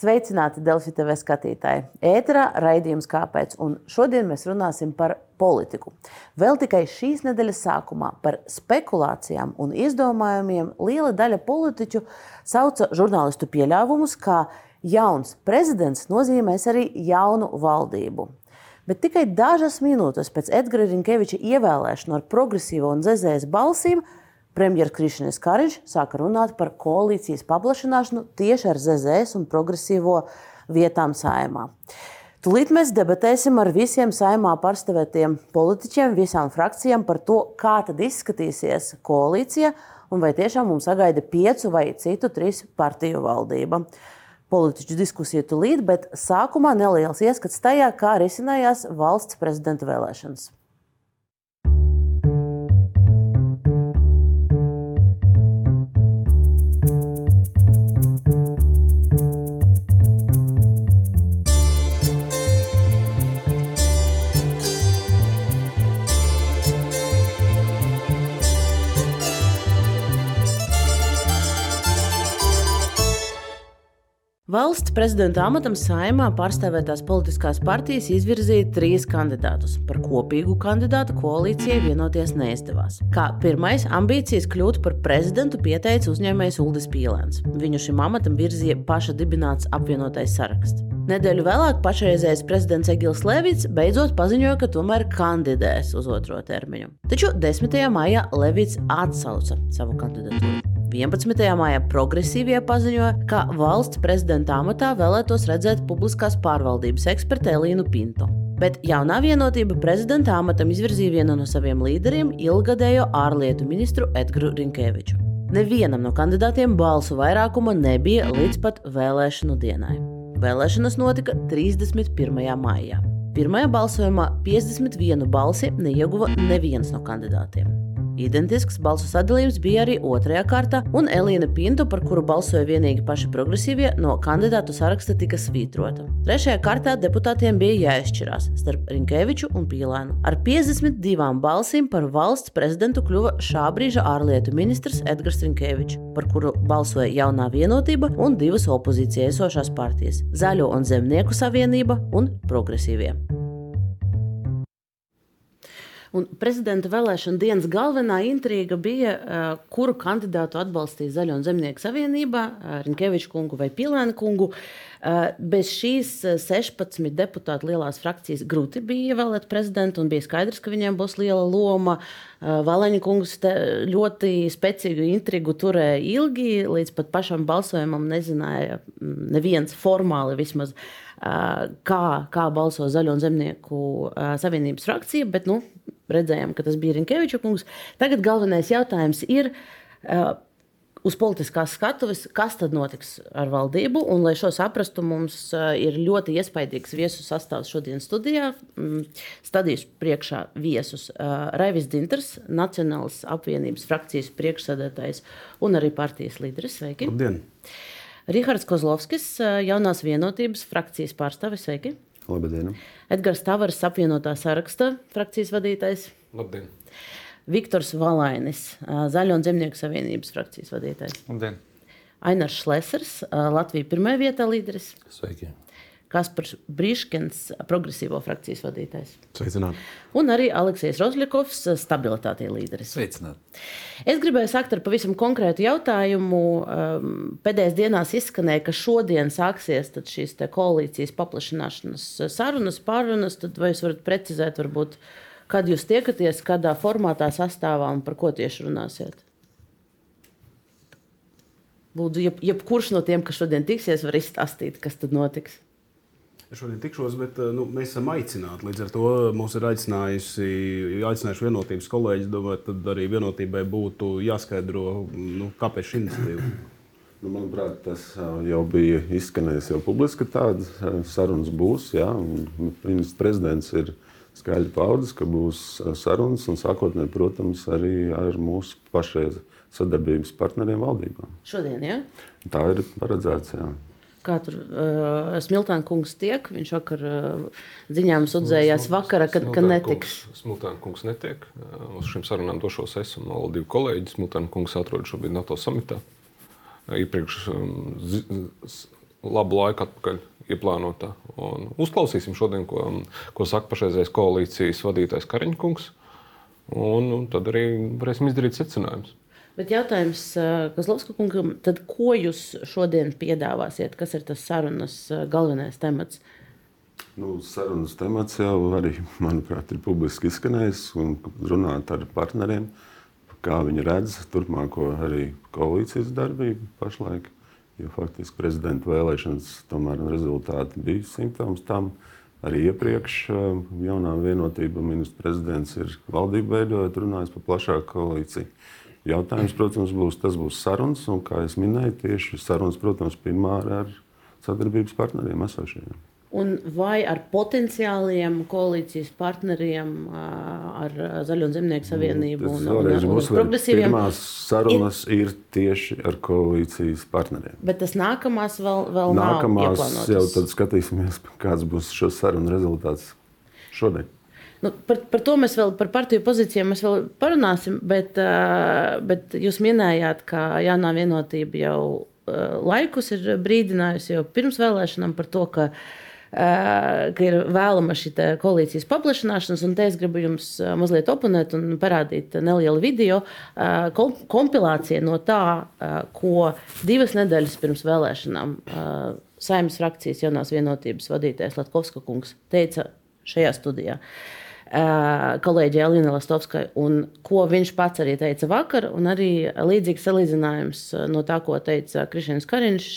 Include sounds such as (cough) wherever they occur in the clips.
Sveicināti Delfi TV skatītāji! Ēterā raidījums kāpēc, un šodien mēs runāsim par politiku. Vēl tikai šīs nedēļas sākumā par spekulācijām un izdomājumiem liela daļa politiķu sauca žurnālistu pieļāvumus, ka jauns prezidents nozīmēs arī jaunu valdību. Bet tikai dažas minūtes pēc Edgara Rinkeviča ievēlēšana ar progresīvo un zezēs balsīm Premjerministrs Krišņēns Kariņš sāka runāt par koalīcijas paplašināšanu tieši ar ZZS un progresīvo vietām saimā. Tūlīt mēs debatēsim ar visiem saimā pārstāvētiem politiķiem, visām frakcijām par to, kā tad izskatīsies koalīcija un vai tiešām mums sagaida piecu vai citu trīs partiju valdība. Politiķu diskusiju tūlīt, bet sākumā neliels ieskats tajā, kā risinājās valsts prezidenta vēlēšanas. Valsts prezidenta amatam saimā pārstāvētās politiskās partijas izvirzīja trīs kandidātus. Par kopīgu kandidātu koalīcijai vienoties neizdevās. Kā pirmais ambīcijas kļūt par prezidentu pieteica uzņēmējs Uldis Pīlēns. Viņu šim amatam virzīja paša dibināts apvienotais saraksts. Nedēļu vēlāk pašreizējais prezidents Egils Levits beidzot paziņoja, ka tomēr kandidēs uz otro termiņu. Taču 10. maijā Levits atsauca savu kandidatūru. 11. maijā progresīvie paziņoja, ka valsts prezidenta amatā vēlētos redzēt publiskās pārvaldības ekspertu Elīnu Pinto. Bet jaunā vienotība prezidenta amatam izvirzīja vienu no saviem līderiem, ilgadējo ārlietu ministru Edgars Rinkeviču. Nevienam no kandidātiem balsu vairākuma nebija līdz pat vēlēšanu dienai. Vēlēšanas notika 31. maijā. Pirmajā balsojumā 51 balsi neieguva neviens no kandidātiem. Identisks balsu sadalījums bija arī otrajā kārtā, un Elīna Pinto, par kuru balsoja vienīgi paši progresīvie, no kandidātu saraksta tika svītrota. Trešajā kārtā deputātiem bija jāizšķirās starp Rinkeviču un Pīlēnu. Ar 52 balsīm par valsts prezidentu kļuva šā brīža ārlietu ministrs Edgars Rinkevičs, par kuru balsoja jaunā vienotība un divas opozīcijā esošās partijas - Zaļo un Zemnieku savienība un progresīvie. Un prezidenta vēlēšana dienas galvenā intriga bija, kuru kandidātu atbalstīja Zaļo un Zemnieku savienībā, Rinkeviču kungu vai Pilēnu kungu. Bez šīs 16 deputātu lielās frakcijas grūti bija ievēlēt prezidentu, un bija skaidrs, ka viņiem būs liela loma. Valaņa kungs ļoti spēcīgu intrigu turēja ilgi, līdz pat pašam balsojumam nezināja neviens formāli vismaz kā, kā balso Zaļo un Zemnieku savienības frakcija, bet nu, redzējām, ka tas bija Rinkeviča kungs. Tagad galvenais jautājums ir. Uz politiskās skatuves, kas tad notiks ar valdību? Un, lai šo saprastu, mums ir ļoti iespaidīgs viesu sastāvs šodienas studijā. Mm, stadijas priekšā viesus Raivis Dinters, Nacionālas apvienības frakcijas priekšsēdētājs un arī partijas līderis. Sveiki! Labdien! Rihards Kozlovskis, jaunās vienotības frakcijas pārstāvis. Sveiki! Labdien! Edgars Tavares, apvienotā saraksta frakcijas vadītājs. Labdien! Viktors Valainis, Zaļo un Zemnieku savienības frakcijas vadītājs. Labdien! Ainars Šlesers, Latvijas pirmajā vietā līderis. Sveiki! Kaspars Brīškens, progresīvo frakcijas vadītājs. Sveicināti. Un arī Aleksis Rozļakovs, stabilitātei līderis. Sveicināti. Es gribēju sākt ar pavisam konkrētu jautājumu. Pēdējās dienās izskanēja, ka šodien sāksies šīs koalīcijas paplašināšanas sarunas, pārunas. Tad vai jūs varat precizēt, varbūt, kad jūs tiekaties, kādā formātā, sastāvā un par ko tieši runāsiet? Lūdzu, jeb, jebkurš no tiem, kas šodien tiksies, var izstāstīt, kas tad notiks. Šodien tikšos, bet nu, mēs esam aicināti. Līdz ar to mums ir aicinājusi, aicinājuši vienotības kolēģis. Domāju, tad arī vienotībai būtu jāskaidro, nu, kāpēc šī iniciatīva. Nu, manuprāt, tas jau bija izskanējis jau publiski, ka tādas sarunas būs. Ministrs prezidents ir skaidri paudis, ka būs sarunas un sākotnēji, protams, arī ar mūsu pašreiz sadarbības partneriem valdībā. Šodien, jā? Ja? Tā ir paredzēts. Jā. Kā tur uh, Smiltāna kungs tiek? Viņš vakar uh, ziņām sudzējās vakara, kad, ka netiks. Smiltāna kungs netiek. Uh, uz šīm sarunām došos es un vēl divi kolēģi. Smiltāna kungs atrodas šobrīd NATO samitā. Iepriekš um, labu laiku atpakaļ ieplānotā. Un uzklausīsim šodien, ko, ko saka pašreizējais koalīcijas vadītājs Kariņkungs. Un, un tad arī varēsim izdarīt secinājumus. Bet jautājums Kazlovska kungam, tad ko jūs šodien piedāvāsiet? Kas ir tas sarunas galvenais temats? Nu, sarunas temats jau arī, (laughs) manuprāt, ir publiski izskanējis un runāt ar partneriem, kā viņi redz turpmāko arī koalīcijas darbību pašlaik. Jo faktiski prezidenta vēlēšanas tomēr rezultāti bija simptoms tam. Arī iepriekš jaunā vienotība ministrs prezidents ir valdību veidojot, runājis par plašāku koalīciju. Jautājums, protams, būs, tas būs sarunas, un, kā jau minēju, tieši sarunas, protams, pirmā ar sadarbības partneriem esošajiem. Un vai ar potenciāliem koalīcijas partneriem, ar Zaļo Zemnieku Nu, savienību un, un, un, un progresīviem? Pirmās sarunas ir, ir tieši ar koalīcijas partneriem. Bet tas nākamās vēl, vēl Nākamās nav jau tad skatīsimies, kāds būs šo sarunu rezultāts šodien. Nu, par, par to mēs vēl, par partiju pozīcijām mēs vēl parunāsim, bet, bet jūs minējāt, ka jaunā vienotība jau laikus ir brīdinājusi jau pirms vēlēšanām par to, ka ka ir vēlama šī koalīcijas paplašināšanās, un te es gribu jums mazliet oponēt un parādīt nelielu video kompilāciju no tā, ko divas nedēļas pirms vēlēšanām saimnes frakcijas jaunās vienotības vadītājs Latkovska kungs teica šajā studijā. Kolēģi Elīna Lastovskai, un ko viņš pats arī teica vakar, un arī līdzīgs salīdzinājums no tā, ko teica Krišņins Kariņš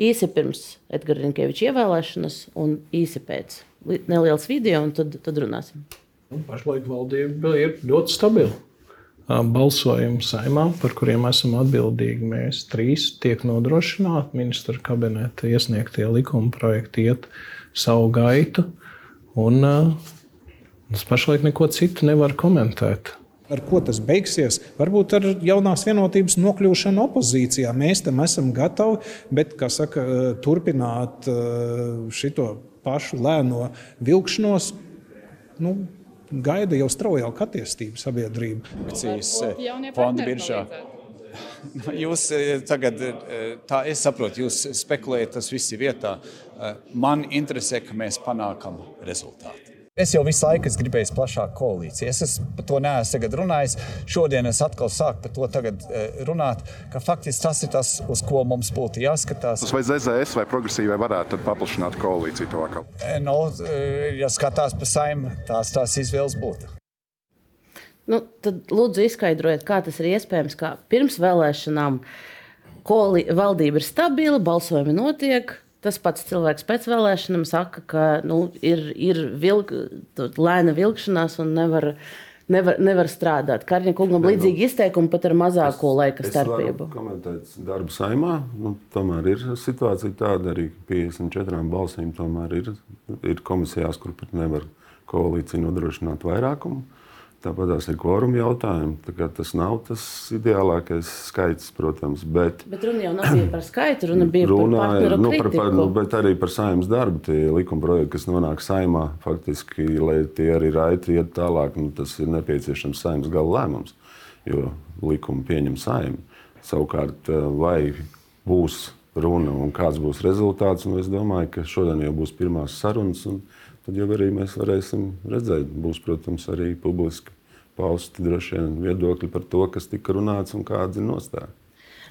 īsi pirms Edgara Rinkeviča ievēlēšanas un īsi pēc. Neliels video, un tad, tad runāsim. Nu, pašlaik valdība ir ļoti stabila. Balsojumi saimā, par kuriem esam atbildīgi, mēs trīs tiek nodrošināti. Ministra kabineta iesniegtie likuma projekti iet savu gaitu. Un, es pašlaik neko citu nevaru komentēt. Ar ko tas beigsies? Varbūt ar jaunās vienotības nokļūšanu opozīcijā. Mēs tam esam gatavi, bet, kā saka, turpināt šo pašu lēno vilkšanos, nu, gaida jau straujāka attīstība sabiedrība. Akcijas fonda biržā. (laughs) Jūs tagad, tā es saprotu, jūs spekulējat, tas viss ir vietā. Man interesē, ka mēs panākam rezultātu. Es jau visu laiku esmu gribējis plašāku koalīciju. Es par to neesmu runājis. Šodien es atkal sāku par to runāt, ka faktiski tas ir tas, uz ko mums būtu jāskatās. Vai ZZS vai progresīvai varētu paplašināt koalīciju to atkal? No, ja skatās pa saimnu, tās tās izvēles būtu. Nu, tad lūdzu izskaidrojiet, kā tas ir iespējams, ka pirms vēlēšanām valdība ir stabila, balsojumi notiek, Tas pats cilvēks pēc vēlēšanām saka, ka nu, ir, ir vilk, lēna vilkšanās un nevar, nevar, nevar strādāt. Karņa kungam nu, līdzīgi izteikumi pat ar mazāko es, laika starpību. Komentēt darbu saimā. Nu, tomēr ir situācija tāda, arī 54 balsīm tomēr ir, ir komisijās, kur pat nevar koalīcija nodrošināt vairākumu. Tāpat tās ir kvoruma jautājumi. Tas nav tas ideālākais skaits, protams. Bet, bet runa jau nav par skaitu, runa bija runā, par partneru nu, kritiku. par, nu, bet arī par saimnes darbu. Tie likuma projekti, kas nonāk saimā, faktiski, lai tie arī raiti iet tālāk, nu, tas ir nepieciešams saimnes gala lēmums, jo likumu pieņem saima. Savukārt, vai būs runa un kāds būs rezultāts, un es domāju, ka šodien jau būs pirmās sarunas. Un, tad jau arī mēs varēsim redzēt, būs, protams, arī publiski pausti droši vien viedokļi par to, kas tika runāts un kāda ir nostāja.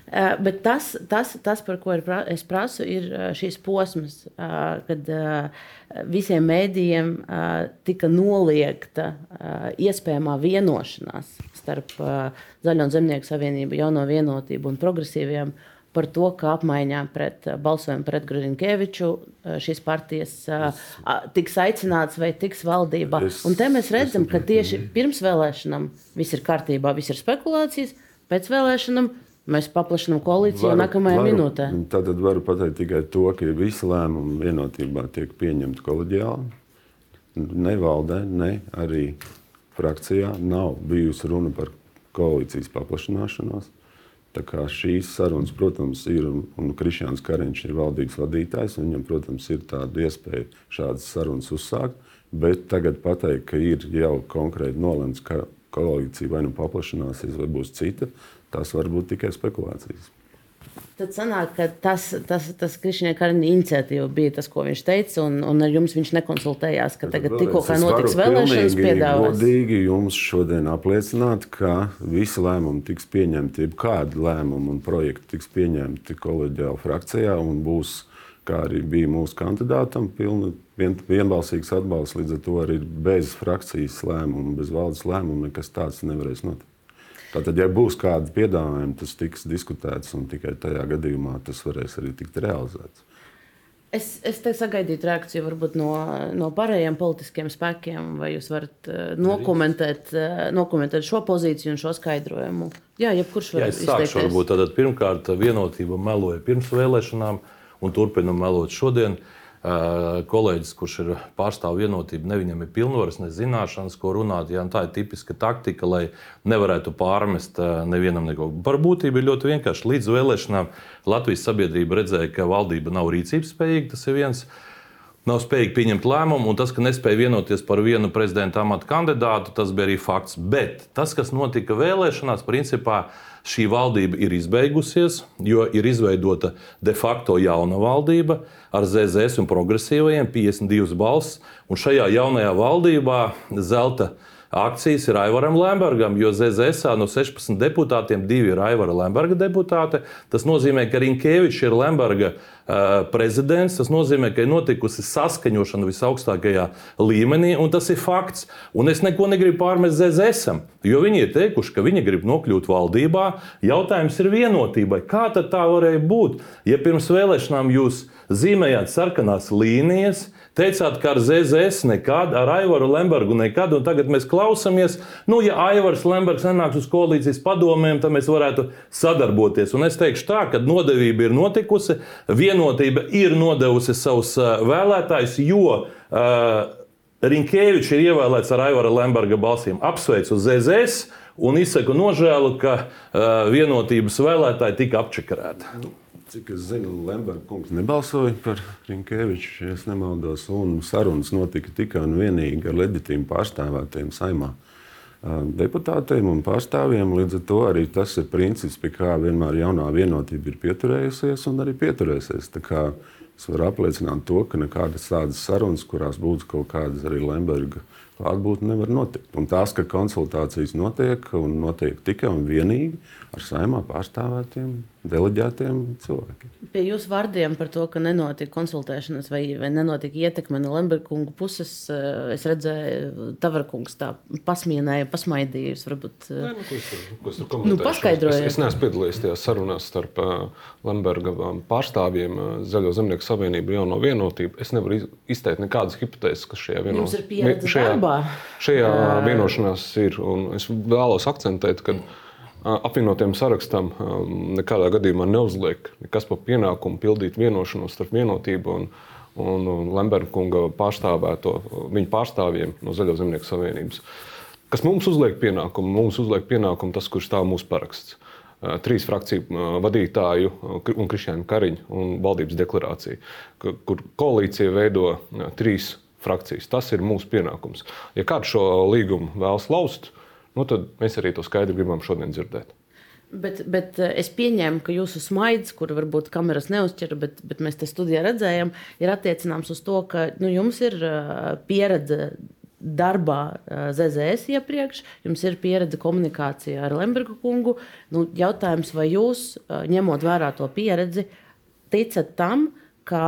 Uh, bet tas, tas, tas, par ko es prasu, ir šīs posms, uh, kad uh, visiem mēdījiem tika noliegta iespējamā vienošanās starp Zaļo Zemnieku savienību, Jauno vienotību un progresīviem par to, ka apmaiņā pret balsojumu pret Gruņķeviču šīs partijas es, tiks aicināts vai tiks valdībā. Es, un te mēs redzam, ka tieši pirms vēlēšanām viss ir kārtībā, viss ir spekulācijas, pēc vēlēšanām mēs paplašinām koalīciju varu, nākamajā varu, minūtē. Tad varu pateikt tikai to, ka visi lēmumi vienotībā tiek pieņemti kolēģiāli. Ne valdē, ne arī frakcijā nav bijusi runa par koalīcijas paplašināšanos. Tā kā šīs sarunas, protams, ir un, un Krišjāns Kariņš ir valdības vadītājs. Viņam, protams, ir tāda iespēja šādas sarunas uzsākt. Bet tagad pateikt, ka ir jau konkrēti nolemts, ka koalīcija vai nu paplašināsies, vai būs cita, tas var būt tikai spekulācijas. Tad sanāk, ka tas, tas, tas Krišņēna Kariņa iniciatīva bija tas, ko viņš teica, un, un ar jums viņš nekonsultējās, ka tagad tikko kā notiks vēlēšanas piedāvās. Godīgi jums šodien apliecināt, ka visi lēmumi tiks pieņemti, kādi lēmumi un projekti tiks pieņemti kolēģiāla frakcijā un būs, kā arī bija mūsu kandidātam, pilni, vien, vienbalsīgs atbalsts. Līdz ar to arī bez frakcijas lēmumu, bez valdes lēmumu nekas tāds nevarēs notikt. Tātad, ja būs kādi piedāvājumi, tas tiks diskutēts, un tikai tajā gadījumā tas varēs arī tikt realizēts. Es, es te sagaidītu reakciju varbūt no, no pārējiem politiskiem spēkiem, vai jūs varat uh, nokomentēt, uh, nokomentēt šo pozīciju un šo skaidrojumu. Jā, jebkurš var sākšu varbūt tātad pirmkārt vienotība meloja pirms vēlēšanām un turpina melot šodien. Uh, kolēģis, kurš ir pārstāv vienotību, ne viņam ir pilnvaras, ne zināšanas, ko runāt. Jā, tā ir tipiska taktika, lai nevarētu pārmest nevienam neko. Par būtību ir ļoti vienkārši. Līdz vēlēšanām Latvijas sabiedrība redzēja, ka valdība nav rīcības spējīga. Tas ir viens. Nav spējīgi pieņemt lēmumu, un tas, ka nespēja vienoties par vienu prezidenta amatu kandidātu, tas bija arī fakts. Bet tas, kas notika vēlēšanās, principā šī valdība ir izbeigusies, jo ir izveidota de facto jauna valdība ar ZZS un progresīvajiem 52 balss. Un šajā jaunajā valdībā zelta akcijas ir Aivaram Lembergam, jo ZZS no 16 deputātiem divi ir Aivara Lemberga deputāte. Tas nozīmē, ka Rinkēvičs ir Lemberga prezidents. Tas nozīmē, ka ir notikusi saskaņošana visaugstākajā līmenī, un tas ir fakts. Un es neko negribu pārmest ZZS, jo viņi ir teikuši, ka viņi grib nokļūt valdībā. Jautājums ir vienotībai. Kā tad tā varēja būt, ja pirms vēlēšanām jūs zīmējāt sarkanās līnijas? Teicāt, ka ar ZZS nekad, ar Aivaru Lembergu nekad, un tagad mēs klausāmies, nu, ja Aivars Lembergs nenāks uz koalīcijas padomēm, tad mēs varētu sadarboties. Un es teikšu tā, ka nodevība ir notikusi, vienotība ir nodevusi savus vēlētājus, jo uh, Rinkēvičs ir ievēlēts ar Aivara Lemberga balsīm. Apsveicu ZZS un izsaku nožēlu, ka uh, vienotības vēlētāji tika apčakarēti. Cik es zinu, Lemberga kungs nebalsoja par Rinkēviču, ja nemaldos, un sarunas notika tikai un vienīgi ar leģitīmu pārstāvētiem saimā deputātiem un pārstāvjiem. Līdz ar to arī tas ir princips, pie kā vienmēr jaunā vienotība ir pieturējusies un arī pieturēsies. Es varu apliecināt to, ka nekādas tādas sarunas, kurās būtu kaut kādas arī Lemberga klātbūtne, nevar notikt. Un tās, ka konsultācijas notiek un notiek tikai un vienīgi ar saimā pārstāvētiem, deleģētiem cilvēkiem. Pie jūsu vārdiem par to, ka nenotika konsultēšanas vai, vai nenotika ietekme no Lemberga puses, eh, es redzēju, Tavarkungs tā pasmienēja, pasmaidīja. Varbūt Nē, nu, ko es, ko es nu, paskaidroju. Es, es neesmu piedalījies tajās sarunās starp uh, Lemberga pārstāvjiem, Zaļo zemnieku savienību, jauno vienotību. Es nevaru izteikt nekādas hipotēzes, kas šajā, vieno... šajā, šajā vienošanās ir. Un es vēlos akcentēt, ka. Mm apvienotiem sarakstam nekādā gadījumā neuzliek nekas par pienākumu pildīt vienošanos starp vienotību un, un, Lemberga kunga pārstāvēto viņu pārstāvjiem no Zaļo zemnieku savienības. Kas mums uzliek pienākumu? Mums uzliek pienākumu tas, kurš stāv mūsu paraksts. Trīs frakciju vadītāju un Krišņāna Kariņa un valdības deklarācija, kur koalīcija veido trīs frakcijas. Tas ir mūsu pienākums. Ja kāds šo līgumu vēlas lauzt, nu, tad mēs arī to skaidri gribam šodien dzirdēt. Bet, bet eh, es pieņēmu, ka jūsu smaids, kur varbūt kameras neuzķer, bet, bet mēs te studijā redzējām, ir attiecināms uz to, ka nu, jums ir uh, pieredze darbā uh, ZZS iepriekš, jums ir pieredze komunikācijā ar Lemberga kungu. Nu, jautājums, vai jūs, ņemot vērā to pieredzi, ticat tam, ka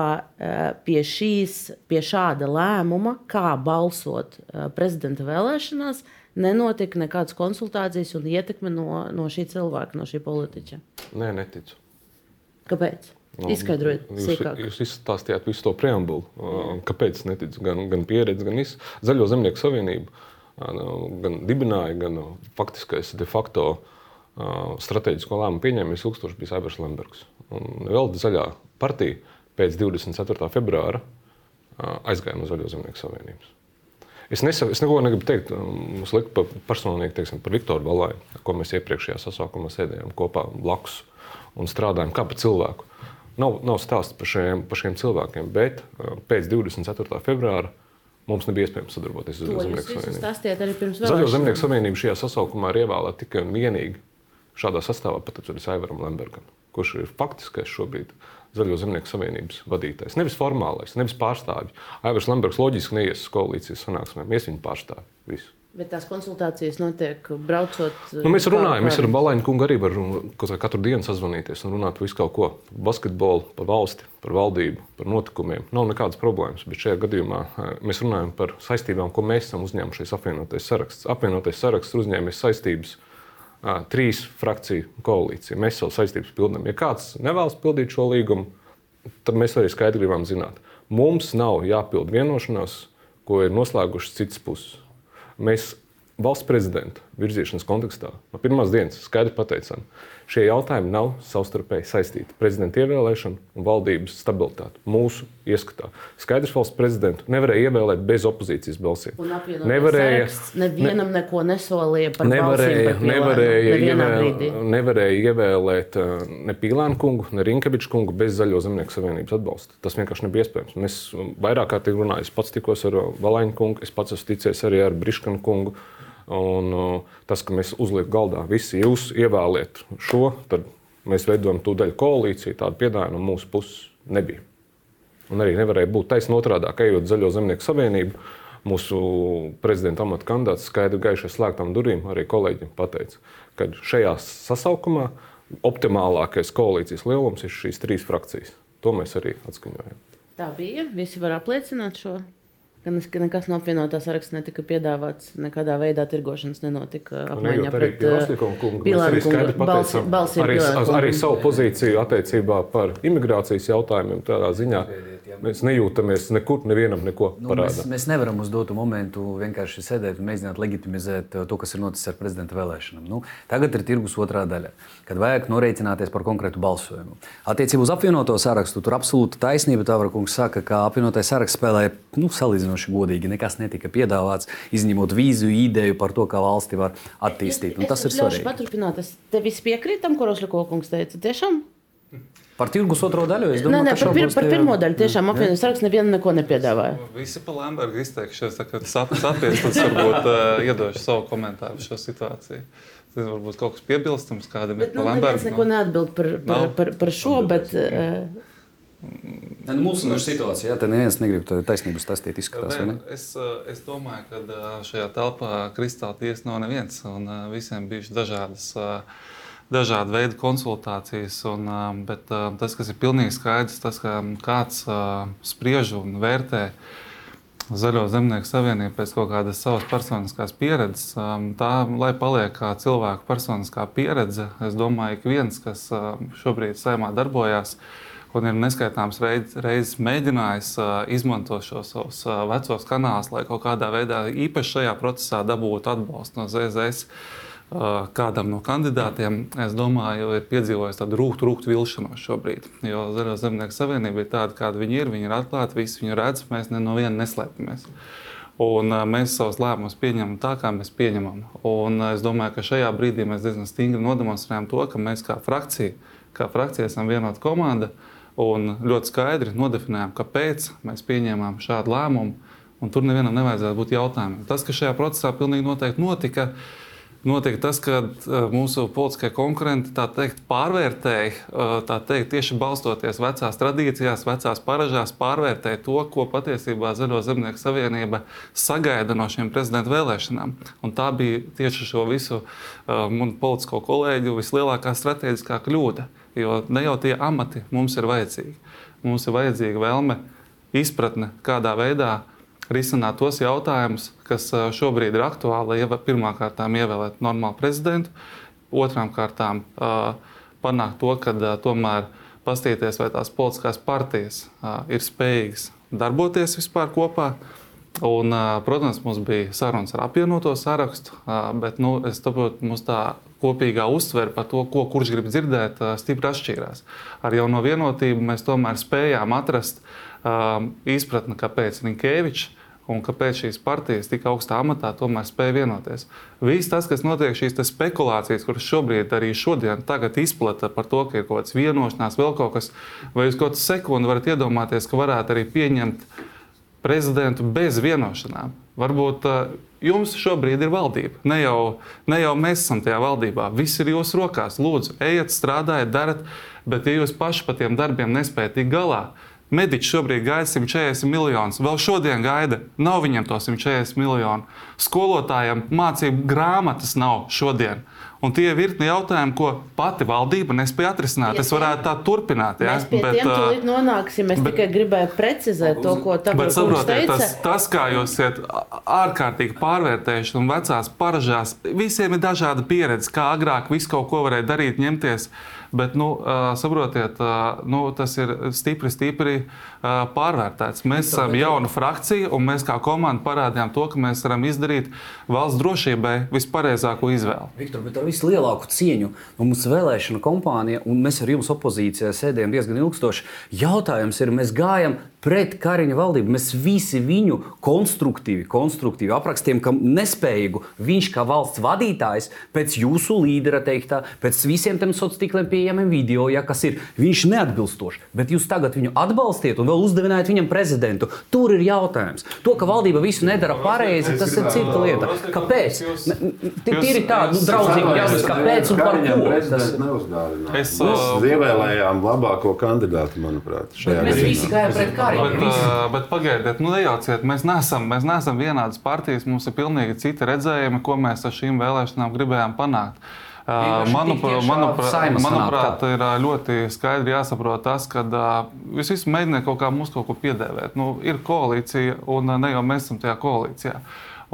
pie, šīs, pie šāda lēmuma, kā balsot prezidenta vēlēšanās, nenotika nekādas konsultācijas un ietekme no, no šī cilvēka, no šī politiķa? Nē, neticu. Kāpēc? Nu, Izskaidrojiet, sīkāk. Jūs, jūs izstāstījāt visu to preambulu. Mm. Kāpēc? Neticu, gan, gan pieredzi, gan visu. Zaļo zemnieku savienību gan dibināja, gan faktiskais de facto strateģisko lēmumu pieņēmējs ilgstoši bija Saibers Lembergs. Un vēl zaļā partija pēc 24. februāra aizgāja no Zaļo zemnieku savienības. Es, nesa, es neko negribu teikt. Pa, personīgi teiksim, par Viktoru Balāju, ko mēs iepriekšējā sasaukumā sēdējām kopā blakus un strādājām kā par cilvēku. Nav, nav stāsts par šiem, par šiem cilvēkiem, bet uh, pēc 24. februāra mums nebija iespējams sadarboties ar Zemnieku savienību. Zaļo Zemnieku savienību šajā sasaukumā ir ievēlēta tikai un vienīgi šādā sastāvā pat ar Aivaram Lembergam, kurš ir faktiskais šobrīd Zaļo zemnieku savienības vadītājs. Nevis formālais, nevis pārstāvji. Aivars Lembergs loģiski neies uz koalīcijas sanāksmēm, ies viņa pārstāvji. Visu. Bet tās konsultācijas notiek braucot. Nu, mēs runājam, mēs ar Balaņu kungu arī varam katru dienu sazvanīties un runāt par visu kaut ko. Par basketbolu, par valsti, par valdību, par notikumiem. Nav nekādas problēmas. Bet šajā gadījumā eh, mēs runājam par saistībām, ko mēs esam uzņēmušies apvienotais saraksts. Apvienotais saraksts uzņēmies saistības trīs frakciju koalīcija. Mēs savu saistības pildām. Ja kāds nevēlas pildīt šo līgumu, tad mēs arī skaidri gribam zināt. Mums nav jāpild vienošanās, ko ir noslēgušas citas puses mēs valsts prezidenta virzīšanas kontekstā no pirmās dienas skaidri pateicām, šie jautājumi nav savstarpēji saistīti. Prezidenta ievēlēšana un valdības stabilitāte mūsu ieskatā. Skaidrs valsts prezidentu nevarēja ievēlēt bez opozīcijas balsīm. Nevarēja, nevienam ne, neko nesolīja par nevarēja, balsīm, nevarēja, ievēl, nevarēja ievēlēt uh, ne Pīlānu kungu, ne Rinkeviču kungu bez Zaļo zemnieku savienības atbalsta. Tas vienkārši nebija iespējams. Mēs vairāk kārtīgi runājām. Es pats tikos ar Valaņu kungu, es pats esmu ticies arī ar Briškanu kungu. Un, uh, tas, ka mēs uzliekam galdā, visi jūs ievēliet šo, tad mēs veidojam tūdaļ koalīciju. Tādu piedāvājumu no mūsu puses nebija. Un arī nevarēja būt taisnība otrādi, ka ejot Zaļo zemnieku savienību. Mūsu prezidenta amata kandidāts skaidri gaiši slēgtām durvīm arī kolēģiem pateica, ka šajā sasaukumā optimālākais koalīcijas lielums ir šīs trīs frakcijas. To mēs arī atskaņojam. Tā bija. Visi var apliecināt šo ka nekas no apvienotā saraksta netika piedāvāts, nekādā veidā tirgošanas nenotika. Nu, apmaiņā pret Pilāru kungu balsīm. Arī, arī savu pozīciju attiecībā par imigrācijas jautājumiem tādā ziņā. Mēs nejūtamies nekur, nevienam neko nu, parādīt. Mēs, mēs nevaram uz dotu momentu vienkārši sēdēt un mēģināt legitimizēt to, kas ir noticis ar prezidenta vēlēšanām. Nu, tagad ir tirgus otrā daļa, kad vajag norēķināties par konkrētu balsojumu. Attiecībā uz apvienoto sarakstu tur absolūti taisnība. Tāvara kungs saka, ka apvienotais saraksts spēlē nu, salīdzinoši godīgi. Nekas netika piedāvāts, izņemot vīziju ideju par to, kā valsti var attīstīt. Un tas es, ir svarīgi. Paturpināt, es tev piekrītu tam, ko Rošļa kungs teica. Tiešām? Par tirgus otro daļu es domāju, nē, nē, par, pir, par pirmo daļu tiešām apvienotās saraksts nevienu neko nepiedāvāja. Visi pa Lambergu izteikšies, tā kā sapies, tad varbūt uh, iedošu savu komentāru šo situāciju. Tas varbūt kaut kas piebilstams kādam pa nu. Es neko neatbild par, par, par, par šo, bet. Uh, Ne, nu, mūsu situācijā, ja neviens negrib taisnību stāstīt. Izskatās, ne, es, es domāju, ka šajā telpā kristāla tiesa nav neviens. Un visiem bijušas dažādas dažādu veidu konsultācijas. Un, bet tas, kas ir pilnīgi skaidrs, tas, ka kāds spriež un vērtē Zaļo zemnieku savienību pēc kaut kādas savas personiskās pieredzes, tā lai paliek kā cilvēku personiskā pieredze. Es domāju, ka viens, kas šobrīd saimā darbojās, un ir neskaitāms reizes reiz mēģinājis izmantot šos savus vecos kanālus, lai kaut kādā veidā īpaši šajā procesā dabūtu atbalstu no ZZS kādam no kandidātiem, es domāju, ir piedzīvojis tādu rūktu, rūktu vilšanos šobrīd. Jo zemnieku savienība ir tāda, kāda viņi ir. Viņi ir atklāti, visi viņu redz, mēs ne no viena neslēpjamies. Un, uh, mēs savus lēmumus pieņemam tā, kā mēs pieņemam. Un, uh, es domāju, ka šajā brīdī mēs diezgan stingri nodemonstrējam to, ka mēs kā frakcija, kā frakcija esam vienota komanda un ļoti skaidri nodefinējam, kāpēc mēs pieņēmām šādu lēmumu. Tur nevienam nevajadzētu būt jautājumiem. Tas, kas šajā procesā pilnīgi noteikti notika, ir notiek tas, ka uh, mūsu politiskie konkurenti teikt, pārvērtēja, tā teikt, tieši balstoties vecās tradīcijās, vecās paražās, pārvērtēja to, ko patiesībā Zaļo zemnieku savienība sagaida no šiem prezidenta vēlēšanām. Un tā bija tieši šo visu uh, manu politisko kolēģu vislielākā strateģiskā kļūda. Jo ne jau tie amati mums ir vajadzīgi. Mums ir vajadzīga vēlme, izpratne, kādā veidā risināt tos jautājumus, kas šobrīd ir aktuāli. Pirmkārt, ievēlēt normālu prezidentu, otrām kārtām panākt to, ka tomēr paskatīties, vai tās politiskās partijas ir spējīgas darboties vispār kopā. Un, protams, mums bija sarunas ar apvienoto sarakstu, bet nu, es saprotu, mums tā kopīgā uztvere par to, ko kurš grib dzirdēt, stipri atšķīrās. Ar jauno vienotību mēs tomēr spējām atrast izpratni, kāpēc Rinkēvičs un kāpēc šīs partijas tik augstā amatā tomēr spēja vienoties. Viss tas, kas notiek, šīs spekulācijas, kuras šobrīd arī šodien izplata par to, ka ir kaut kāds vienošanās, vēl kaut kas, vai uz kaut sekundi varat iedomāties, ka varētu arī pieņemt prezidentu bez vienošanām. Varbūt jums šobrīd ir valdība. Ne jau, ne jau mēs esam tajā valdībā. Viss ir jūsu rokās. Lūdzu, ejiet, strādājiet, dariet. Bet, ja jūs paši par tiem darbiem nespējat tikt galā, Mediķis šobrīd gaida 140 miljonus. Vēl šodien gaida. Nav viņiem to 140 miljonu. Skolotājiem mācību grāmatas nav šodien. Un tie ir virkni jautājumi, ko pati valdība nespēja atrisināt. Es varētu tā turpināt. Ja? Mēs pie bet, tiem tūlīt nonāksim. Es bet, tikai gribēju precizēt to, ko tagad saprotiet. Tas, tas, kā jūs esat ārkārtīgi pārvērtējuši un vecās paražās, visiem ir dažāda pieredze, kā agrāk visu kaut ko varēja darīt, ņemties. Bet, nu, saprotiet, nu, tas ir stipri, stipri pārvērtēts. Mēs esam jauna frakcija, un mēs kā komanda parādījām to, ka mēs varam izdarīt valsts drošībai vispareizāko izvēli. Viktor, bet ar vislielāku cieņu mums vēlēšana kompānija, un mēs ar jums opozīcijā sēdējām diezgan ilgstoši. Jautājums ir, mēs gājam pret Kariņa valdību. Mēs visi viņu konstruktīvi, konstruktīvi aprakstījām, ka nespējīgu viņš kā valsts vadītājs pēc jūsu līdera teiktā, pēc visiem tiem sociāliem tīkliem pieejamiem video, ja, kas ir, viņš neatbilstošs. Bet jūs tagad viņu atbalstiet un vēl uzdevinājat viņam prezidentu. Tur ir jautājums. To, ka valdība visu nedara pareizi, tas ir cita lieta. Kāpēc? Tīri tādi nu, draudzīgi jautājumi, kāpēc un par ko? Es uh, ievēlējām labāko kandidātu, manuprāt, šajā gadījumā. Mēs visi gājām pret kā Bet, uh, bet pagaidiet, nu nejauciet, mēs neesam, mēs neesam vienādas partijas, mums ir pilnīgi citi redzējumi, ko mēs ar šīm vēlēšanām gribējām panākt. Manuprāt, manuprāt, manuprāt, ir ļoti skaidri jāsaprot tas, ka visi mēģināt kaut kā mums kaut ko piedēvēt. Nu, ir koalīcija, un ne jau mēs esam tajā koalīcijā.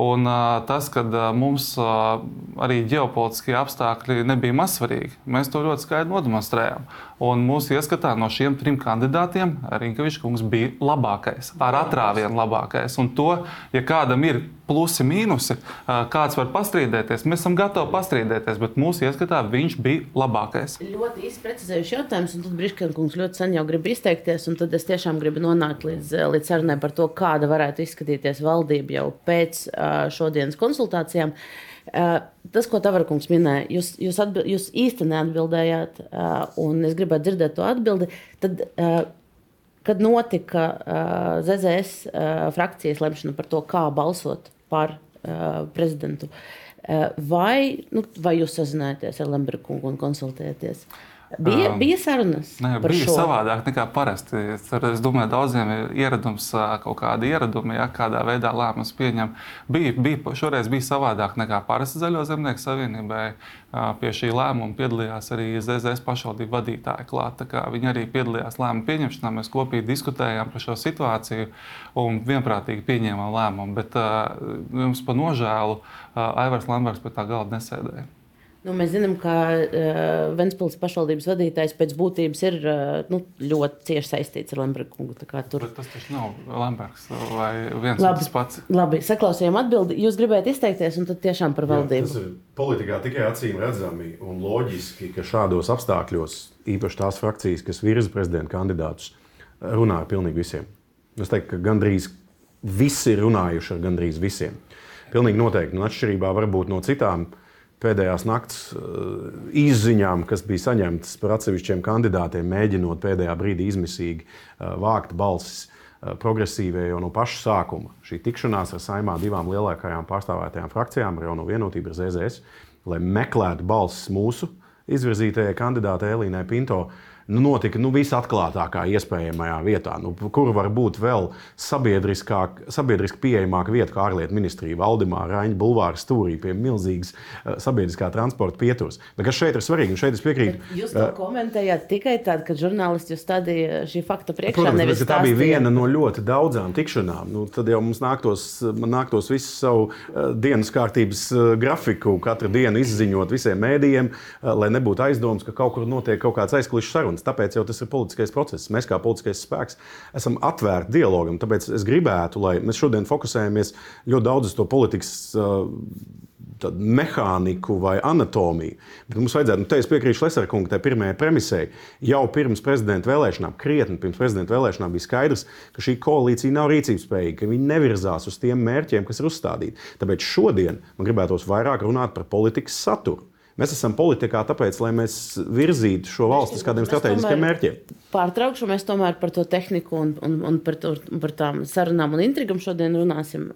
Un, tas, ka mums arī ģeopolitiskie apstākļi nebija mazsvarīgi, mēs to ļoti skaidri nodemonstrējām. Un mūsu ieskatā no šiem trim kandidātiem Rinkevičs kungs bija labākais, ar atrāvienu labākais. Un to, ja kādam ir plusi, mīnusi, kāds var pastrīdēties, mēs esam gatavi pastrīdēties, bet mūsu ieskatā viņš bija labākais. Ļoti īsi precizējuši jautājums, un tad Briškēns kungs ļoti sen jau grib izteikties, un tad es tiešām gribu nonākt līdz, līdz sarunai par to, kāda varētu izskatīties valdība jau pēc šodienas konsultācijām. Tas, ko Tavarakungs minēja, jūs, jūs, atbild, jūs īsti neatbildējāt, un es gribētu dzirdēt to atbildi. Tad, kad notika ZZS frakcijas lemšana par to, kā balsot par prezidentu, vai, nu, vai jūs sazinājāties ar Lemberga kungu un konsultējāties? Bija, um, bija sarunas. Nē, bija šo. savādāk nekā parasti. Es, es domāju, daudziem ir ieradums, kaut kāda ieraduma, ja kādā veidā lēmums pieņem. Bija, bija, šoreiz bija savādāk nekā parasti Zaļo zemnieku savienībai. Pie šī lēmuma piedalījās arī ZZS pašvaldību vadītāji klāt. Viņi arī piedalījās lēmumu pieņemšanā. Mēs kopīgi diskutējām par šo situāciju un vienprātīgi pieņēmām lēmumu. Bet jums pa nožēlu Aivars Lamberts pie tā galda nesēdēja. Nu, mēs zinām, ka uh, Ventspils pašvaldības vadītājs pēc būtības ir uh, nu, ļoti cieši saistīts ar Lembergu kungu. Tur... Bet tas taču nav Lembergs vai viens labi, tas pats. Labi, saklausījām atbildi. Jūs gribējāt izteikties, un tad tiešām par valdību. Jā, tas ir politikā tikai acīm redzami un loģiski, ka šādos apstākļos īpaši tās frakcijas, kas virza prezidenta kandidātus, runā ar pilnīgi visiem. Es teiktu, ka gandrīz visi ir runājuši ar gandrīz visiem. Pilnīgi noteikti. Un atšķirībā varbūt no citām uh, pēdējās nakts uh, izziņām, kas bija saņemtas par atsevišķiem kandidātiem, mēģinot pēdējā brīdī izmisīgi uh, vākt balsis uh, progresīvajai jau no paša sākuma. Šī tikšanās ar saimā divām lielākajām pārstāvētajām frakcijām, jau no vienotība ar ZZS, lai meklētu balsis mūsu izvirzītajai kandidātei Elīnai Pinto nu, notika nu, visatklātākā iespējamajā vietā, nu, kur var būt vēl sabiedriski pieejamāka vieta, kā ārlietu ministrija, Valdemā, Raņa Bulvāra stūrī pie milzīgas uh, sabiedriskā transporta pieturas. Bet kas šeit ir svarīgi, un šeit es piekrītu. Bet jūs to uh, komentējāt tikai tad, kad žurnālisti jūs stādīja šī fakta priekšā. Protams, tā bija viena no ļoti daudzām tikšanām. Nu, tad jau mums nāktos, nāktos visu savu uh, dienas kārtības uh, grafiku katru dienu izziņot visiem mēdījiem, lai nebūtu aizdoms, ka kaut kur notiek kaut kāds aizkulisks sarunas sarunas. Tāpēc jau tas ir politiskais process. Mēs kā politiskais spēks esam atvērti dialogam. Tāpēc es gribētu, lai mēs šodien fokusējamies ļoti daudz uz to politikas. Uh, mehāniku vai anatomiju. Bet mums vajadzētu, nu, te es piekrītu Leserkungam, tai pirmajai premisei. Jau pirms prezidenta vēlēšanām, krietni pirms prezidenta vēlēšanām, bija skaidrs, ka šī koalīcija nav rīcības spējīga, ka viņi nevirzās uz tiem mērķiem, kas ir uzstādīti. Tāpēc šodien man gribētos vairāk runāt par politikas saturu. Mēs esam politikā tāpēc, lai mēs virzītu šo valsti uz kādiem strateģiskiem mērķiem. Pārtraukšu, mēs tomēr par to tehniku un, un, un par, to, par tām sarunām un intrigām šodien runāsim.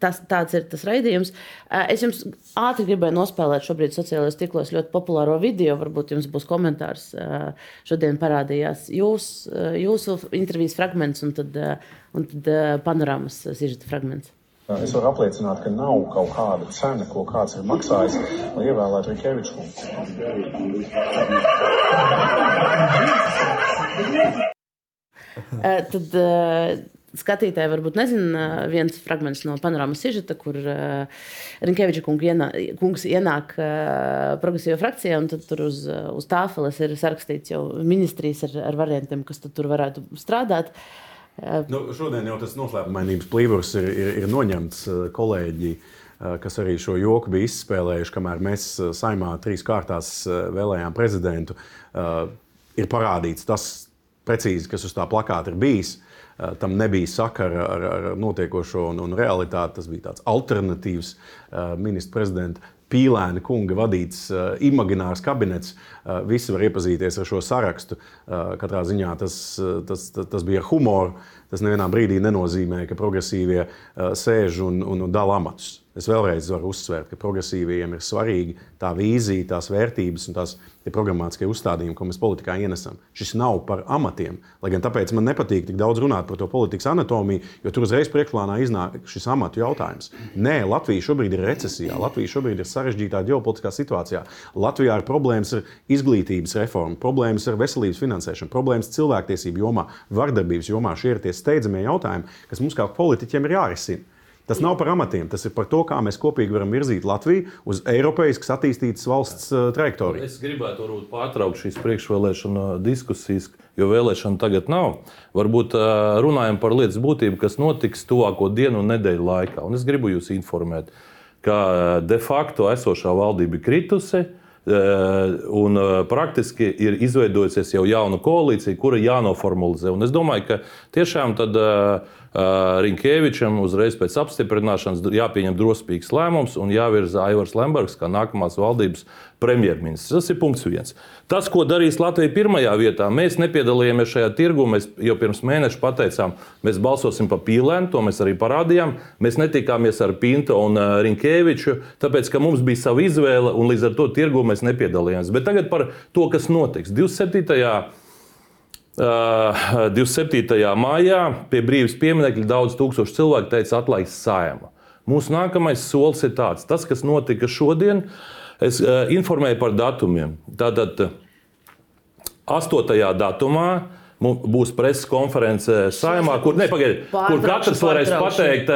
Tas, tāds ir tas raidījums. Es jums ātri gribēju nospēlēt šobrīd sociālajos tīklos ļoti populāro video. Varbūt jums būs komentārs. Šodien parādījās jūs, jūsu intervijas fragments un tad, un tad panorāmas sižeta fragments. Es varu apliecināt, ka nav kaut kāda cena, ko kāds ir maksājis, lai ievēlētu Rikēviču kungu. Tad skatītāji varbūt nezina viens fragments no panorāmas sižeta, kur Rinkeviča ienā, kungs ienāk progresīvā frakcijā, un tur uz, uz tāfeles ir sarakstīts jau ministrijas ar, ar variantiem, kas tur varētu strādāt. Nu, šodien jau tas noslēpumainības plīvurs ir, ir, ir noņemts kolēģi kas arī šo joku bija izspēlējuši, kamēr mēs saimā trīs kārtās vēlējām prezidentu, ir parādīts tas precīzi, kas uz tā plakāta ir bijis. Tam nebija sakara ar, ar notiekošo un, un realitāti. Tas bija tāds alternatīvs ministra prezidenta Pīlēna kunga vadīts uh, imaginārs kabinets. Uh, visi var iepazīties ar šo sarakstu. Uh, katrā ziņā tas, tas, tas, tas bija humors. Tas nevienā brīdī nenozīmē, ka progresīvie uh, sēž un, un, un dala amatus. Es vēlreiz varu uzsvērt, ka progresīviem ir svarīgi tā vīzija, tās vērtības un tās programmatiskie uzstādījumi, ko mēs politikā ienesam. Šis nav par amatiem. Lai gan tāpēc man nepatīk tik daudz runāt par to politikas anatomiju, jo tur uzreiz priekšplānā iznāk šis amatu jautājums. Nē, Latvija šobrīd ir recesijā, Latvija šobrīd ir sarežģītā ģeopolitiskā situācijā. Latvijā ir problēmas ar izglītības reformu, problēmas ar veselības finansēšanu, problēmas cilvēktiesību jomā, vardarbības jomā. Šie ir tie steidzamie jautājumi, kas mums kā politiķiem ir jārisina. Tas nav par amatiem, tas ir par to, kā mēs kopīgi varam virzīt Latviju uz Eiropas attīstītas valsts uh, trajektoriju. Es gribētu varbūt, pārtraukt šīs priekšvēlēšana diskusijas, jo vēlēšana tagad nav. Varbūt uh, runājam par lietas būtību, kas notiks tuvāko dienu un nedēļu laikā. Un es gribu jūs informēt, ka uh, de facto esošā valdība ir kritusi. Un praktiski ir izveidojusies jau jauna koalīcija, kura jānoformalizē. Un es domāju, ka tiešām tad uh, Rinkēvičam uzreiz pēc apstiprināšanas jāpieņem drosmīgs lēmums un jāvirza Aivars Lembergs kā nākamās valdības premjerministrs. Tas ir punkts viens. Tas, ko darīs Latvija pirmajā vietā, mēs nepiedalījāmies šajā tirgu. Mēs jau pirms mēneša pateicām, mēs balsosim par pīlēnu, to mēs arī parādījām. Mēs netikāmies ar Pinto un Rinkēviču, tāpēc, ka mums bija sava izvēle un līdz ar to tirgu mēs nepiedalījāmies. Bet tagad par to, kas notiks 27. 27. maijā pie brīvības pieminiekļa daudz tūkstošu cilvēku teica, atlaists sājuma. Mūsu nākamais solis ir tāds, tas, kas notika šodien, es informēju par datumiem. Tātad 8. datumā būs preses konference saimā, kur, ne, pagaidi, kur katrs varēs pateikt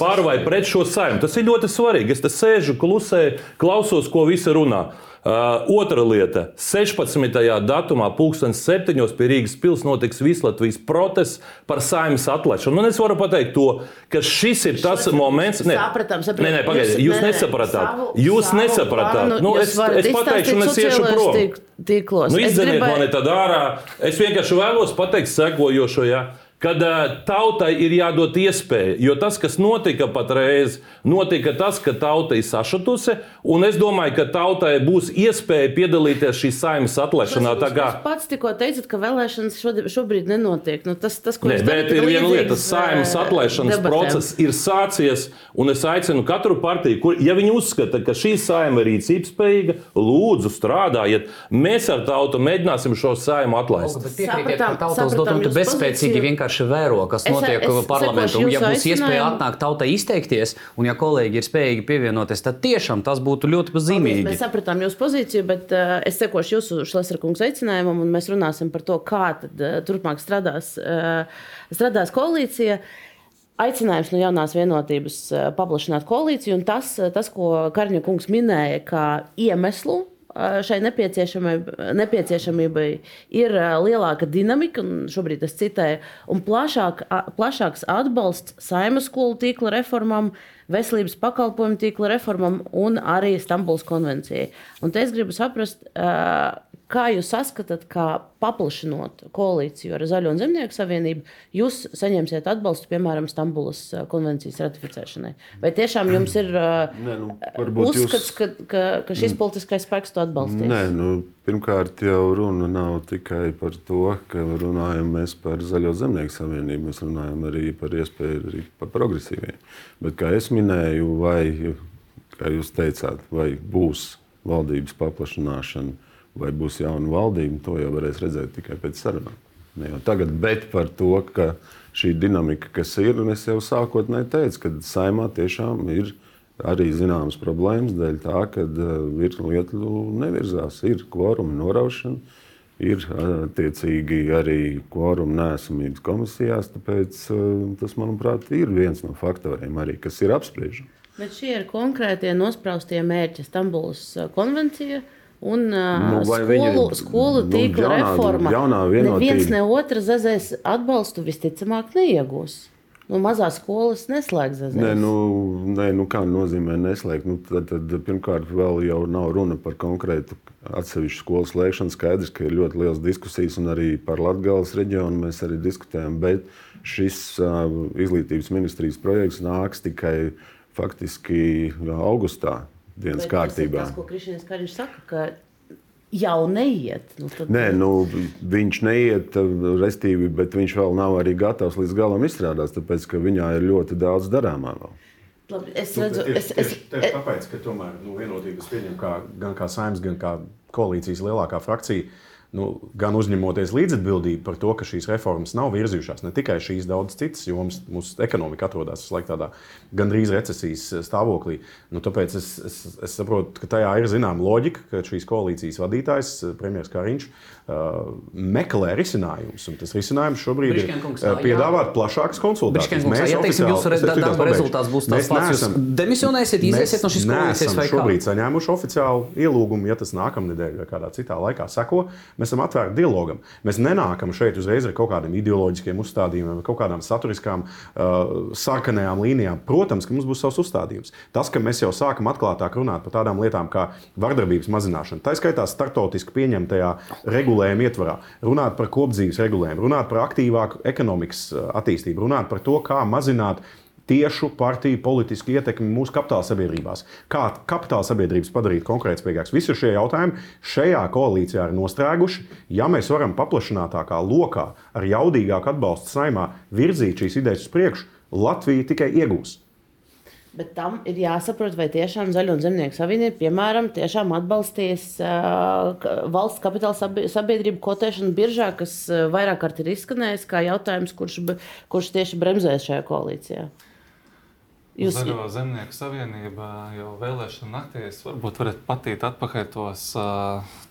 par vai pret šo saimu. Tas ir ļoti svarīgi. Es te sēžu, klusēju, klausos, ko visi runā. Uh, otra lieta - 16. datumā, 2007. pie Rīgas pilsētas notiks Vislatvijas protests par saimnes atlaišanu. Un es varu pateikt to, ka šis ir tas Šo moments, kad sapratām, sapratām. Nē, nē, pagaidiet, jūs nē, nesapratāt. Savu, jūs savu nesapratāt. Plānu, nu, es, es pateikšu, un es iešu prom. Tīklos. Nu, izdzeniet gribēju... mani tad ārā. Es vienkārši vēlos pateikt sekojošo. Ja? Kad tautai ir jādod iespēja. Jo tas, kas notika patreiz, notika tas, ka tauta ir sašutusi, un es domāju, ka tautai būs iespēja piedalīties šīs saimnes atlaišanā. Jūs, kā... pats tikko teicat, ka vēlēšanas šobrīd nenotiek. Nu, tas, tas, Nē, bet ir viena lieta, saimnes atlaišanas debatēm. process ir sācies, un es aicinu katru partiju, kur, ja viņi uzskata, ka šī saima ir rīcības spējīga, lūdzu strādājiet. Mēs ar tautu mēģināsim šo saimu atlaist. Ka tauta uzdotumi bezspēcīgi vienkārši vienkārši vēro, kas notiek es, es, parlamentā. Ja būs iespēja atnākt tautai izteikties, un ja kolēģi ir spējīgi pievienoties, tad tiešām tas būtu ļoti zīmīgi. Mēs sapratām jūsu pozīciju, bet uh, es sekošu jūsu Šlesnerkungs aicinājumam, un mēs runāsim par to, kā tad, uh, turpmāk strādās, uh, strādās koalīcija. Aicinājums no jaunās vienotības paplašināt koalīciju, un tas, tas ko Karņa kungs minēja, kā iemeslu šai nepieciešamībai ir lielāka dinamika, un šobrīd es citēju, un plašāk, plašāks atbalsts saimas skolu tīkla reformām, veselības pakalpojumu tīkla reformām un arī Stambulas konvencijai. Un te es gribu saprast, kā jūs saskatāt, kā paplašinot koalīciju ar Zaļo un Zemnieku savienību, jūs saņemsiet atbalstu, piemēram, Stambulas konvencijas ratificēšanai? Vai tiešām jums ir (clears throat) Nē, nu, uzskats, jūs... ka, ka, ka šis politiskais spēks to atbalstīs? Nē, nu, pirmkārt, jau runa nav tikai par to, ka runājam par Zaļo Zemnieku savienību, mēs runājam arī par iespēju arī par progresīviem. Bet, kā es minēju, vai, kā jūs teicāt, vai būs valdības paplašināšana, vai būs jauna valdība, to jau varēs redzēt tikai pēc sarunām. Ne jau tagad, bet par to, ka šī dinamika, kas ir, un es jau sākotnēji teicu, ka saimā tiešām ir arī zināmas problēmas dēļ tā, ka uh, lietu nevirzās. Ir kvoruma noraušana, ir attiecīgi arī kvoruma nesamības komisijās. Tāpēc tas, manuprāt, ir viens no faktoriem, arī, kas ir apspriežams. Bet šie ir konkrētie nospraustie mērķi Stambulas konvencija. Un nu, skolu, viņi, skolu tīkla nu, jaunā, reforma. Jaunā. Neviens ne otrs zazēs atbalstu visticamāk neiegūs. Nu, mazās skolas neslēdz zazēs. Nē, nu, nē, nu kā nozīmē neslēgt? Nu, tad, tad, pirmkārt, vēl jau nav runa par konkrētu atsevišķu skolu slēgšanu. Skaidrs, ka ir ļoti liels diskusijas, un arī par Latvijas reģionu mēs arī diskutējam. Bet šis uh, izglītības ministrijas projekts nāks tikai faktiski augustā dienas Bet kārtībā. Tas, ko Krišņevs Kariņš saka, ka jau neiet. Nu, tad... Nē, nu, viņš neiet, restīvi, bet viņš vēl nav arī gatavs līdz galam izstrādāt, tāpēc ka viņā ir ļoti daudz darāmā. Vēl. Labi, es nu, redzu, tieši, es, es, tieši tāpēc, ka tomēr nu, vienotības pieņem kā, gan kā saimnes, gan kā koalīcijas lielākā frakcija nu, gan uzņemoties līdzatbildību par to, ka šīs reformas nav virzījušās, ne tikai šīs, daudz citas jomas, mūsu ekonomika atrodas tādā gandrīz recesijas stāvoklī. Nu, tāpēc es, es, es saprotu, ka tajā ir zināma loģika, ka šīs koalīcijas vadītājs, premjerministrs Kariņš, meklē risinājumus. Tas risinājums šobrīd ir uh, piedāvāt plašākas konsultācijas. Mēs ja teiksim, jūsu darba rezultāts būs tāds pats, jūs demisionēsiet, iziesiet no šīs koalīcijas vai kā? Šobrīd saņēmuši oficiālu ielūgumu, ja tas nākamnedēļ vai kādā citā laikā seko. Mēs esam atvērti dialogam. Mēs nenākam šeit uzreiz ar kaut kādiem ideoloģiskiem uzstādījumiem, kaut kādām saturiskām, uh, sarkanajām līnijām. Protams, ka mums būs savs uzstādījums. Tas, ka mēs jau sākam atklātāk runāt par tādām lietām kā vardarbības mazināšana, tā skaitā startautiski pieņemtajā regulējuma ietvarā, runāt par kopdzīves regulējumu, runāt par aktīvāku ekonomikas uh, attīstību, runāt par to, kā mazināt tiešu partiju politisku ietekmi mūsu kapitāla sabiedrībās. Kā kapitāla sabiedrības padarīt konkurētspējīgākas? Visi šie jautājumi šajā koalīcijā ir nostrēguši. Ja mēs varam paplašinātākā lokā ar jaudīgāku atbalstu saimā virzīt šīs idejas uz priekšu, Latvija tikai iegūs. Bet tam ir jāsaprot, vai tiešām Zaļo un Zemnieku savienība, piemēram, tiešām atbalstīs uh, valsts kapitāla sabiedrību kotēšanu biržā, kas uh, vairāk kārt ir izskanējis kā jautājums, kurš, kurš tieši bremzēs šajā koalīcijā. Jūs... Zaļo zemnieku savienība jau vēlēšana naktī. Es varbūt varat patīt atpakaļ tos,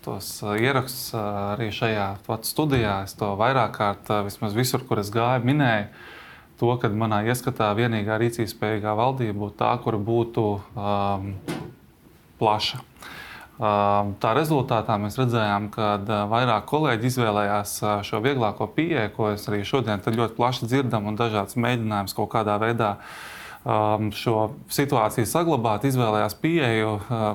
tos ierakstus arī šajā studijā. Es to vairāk kārt, vismaz visur, kur es gāju, minēju. To, ka manā ieskatā vienīgā rīcības spējīgā valdība būtu tā, kur būtu um, plaša. Um, tā rezultātā mēs redzējām, ka vairāk kolēģi izvēlējās šo vieglāko pieeju, ko es arī šodien ļoti plaši dzirdam, un dažādas mēģinājumus kaut kādā veidā uh, šo situāciju saglabāt, izvēlējās pieeju, uh,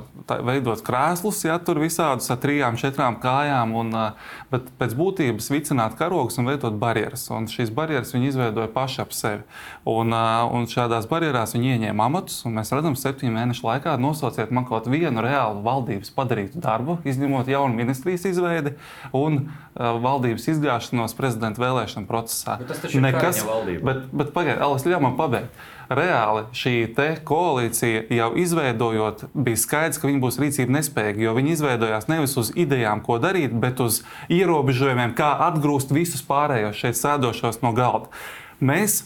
veidot krēslus, ja tur visādus ar trijām, četrām kājām, un, uh, bet pēc būtības vicināt karogus un veidot barjeras. Un šīs barjeras viņi izveidoja paši ap sevi. Un, uh, un šādās barjerās viņi ieņēma amatus, un mēs redzam, septiņu mēnešu laikā nosauciet man kaut vienu reālu valdības padarītu darbu, izņemot jaunu ministrijas izveidi un valdības izgāšanos prezidenta vēlēšanu procesā. Bet tas taču ir nekas, bet, bet pagaidiet, Alis, ļauj man pabeigt reāli šī koalīcija jau izveidojot, bija skaidrs, ka viņi būs rīcība nespējīgi, jo viņi izveidojās nevis uz idejām, ko darīt, bet uz ierobežojumiem, kā atgrūst visus pārējos šeit sēdošos no galda. Mēs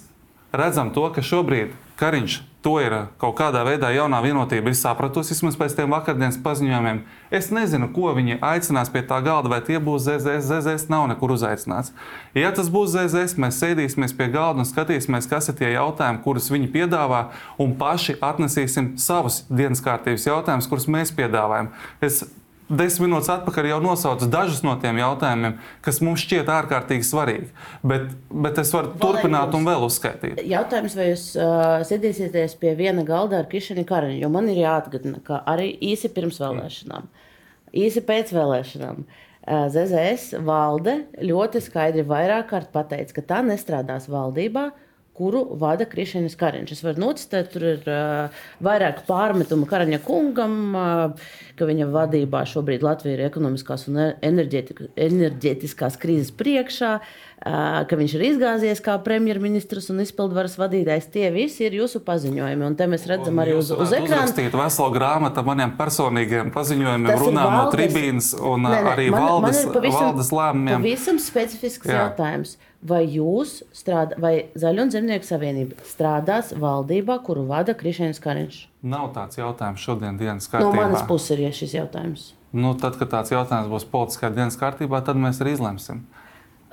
redzam to, ka šobrīd Kariņš to ir kaut kādā veidā jaunā vienotība sapratusi, vismaz pēc tiem vakardienas paziņojumiem. Es nezinu, ko viņi aicinās pie tā galda, vai tie būs ZZS. ZZS nav nekur uzaicināts. Ja tas būs ZZS, mēs sēdīsimies pie galda un skatīsimies, kas ir tie jautājumi, kurus viņi piedāvā, un paši atnesīsim savus dienas kārtības jautājumus, kurus mēs piedāvājam. Es desmit minūtes atpakaļ jau nosaucu dažus no tiem jautājumiem, kas mums šķiet ārkārtīgi svarīgi. Bet, bet es varu turpināt un vēl uzskaitīt. Jautājums, vai jūs uh, sēdīsieties pie viena galda ar Krišņu Kariņu? Jo man ir jāatgādina, ka arī īsi pirms vēlēšanām, īsi pēc vēlēšanām. ZZS valde ļoti skaidri vairāk kārt pateica, ka tā nestrādās valdībā, kuru vada Krišņevs Kariņš. Es varu nocitēt, tur ir uh, vairāk pārmetumu Karaņa kungam, uh, ka viņa vadībā šobrīd Latvija ir ekonomiskās un enerģētiskās krīzes priekšā, uh, ka viņš ir izgāzies kā premjerministrs un izpildvaras vadītājs. Tie visi ir jūsu paziņojumi, un te mēs redzam un arī uz, uz ekrāna. Uzrakstīt veselu grāmatu maniem personīgiem paziņojumiem, runām no tribīnas un ne, ne, arī man, valdes, man pavisam, valdes lēmumiem. Pavisam specifisks Jā. jautājums vai jūs strādājat, vai Zaļo un Zemnieku savienība strādās valdībā, kuru vada Krišņevs Kariņš? Nav tāds jautājums šodien dienas kārtībā. No manas puses ir šis jautājums. Nu, tad, kad tāds jautājums būs politiskā dienas kārtībā, tad mēs arī izlemsim.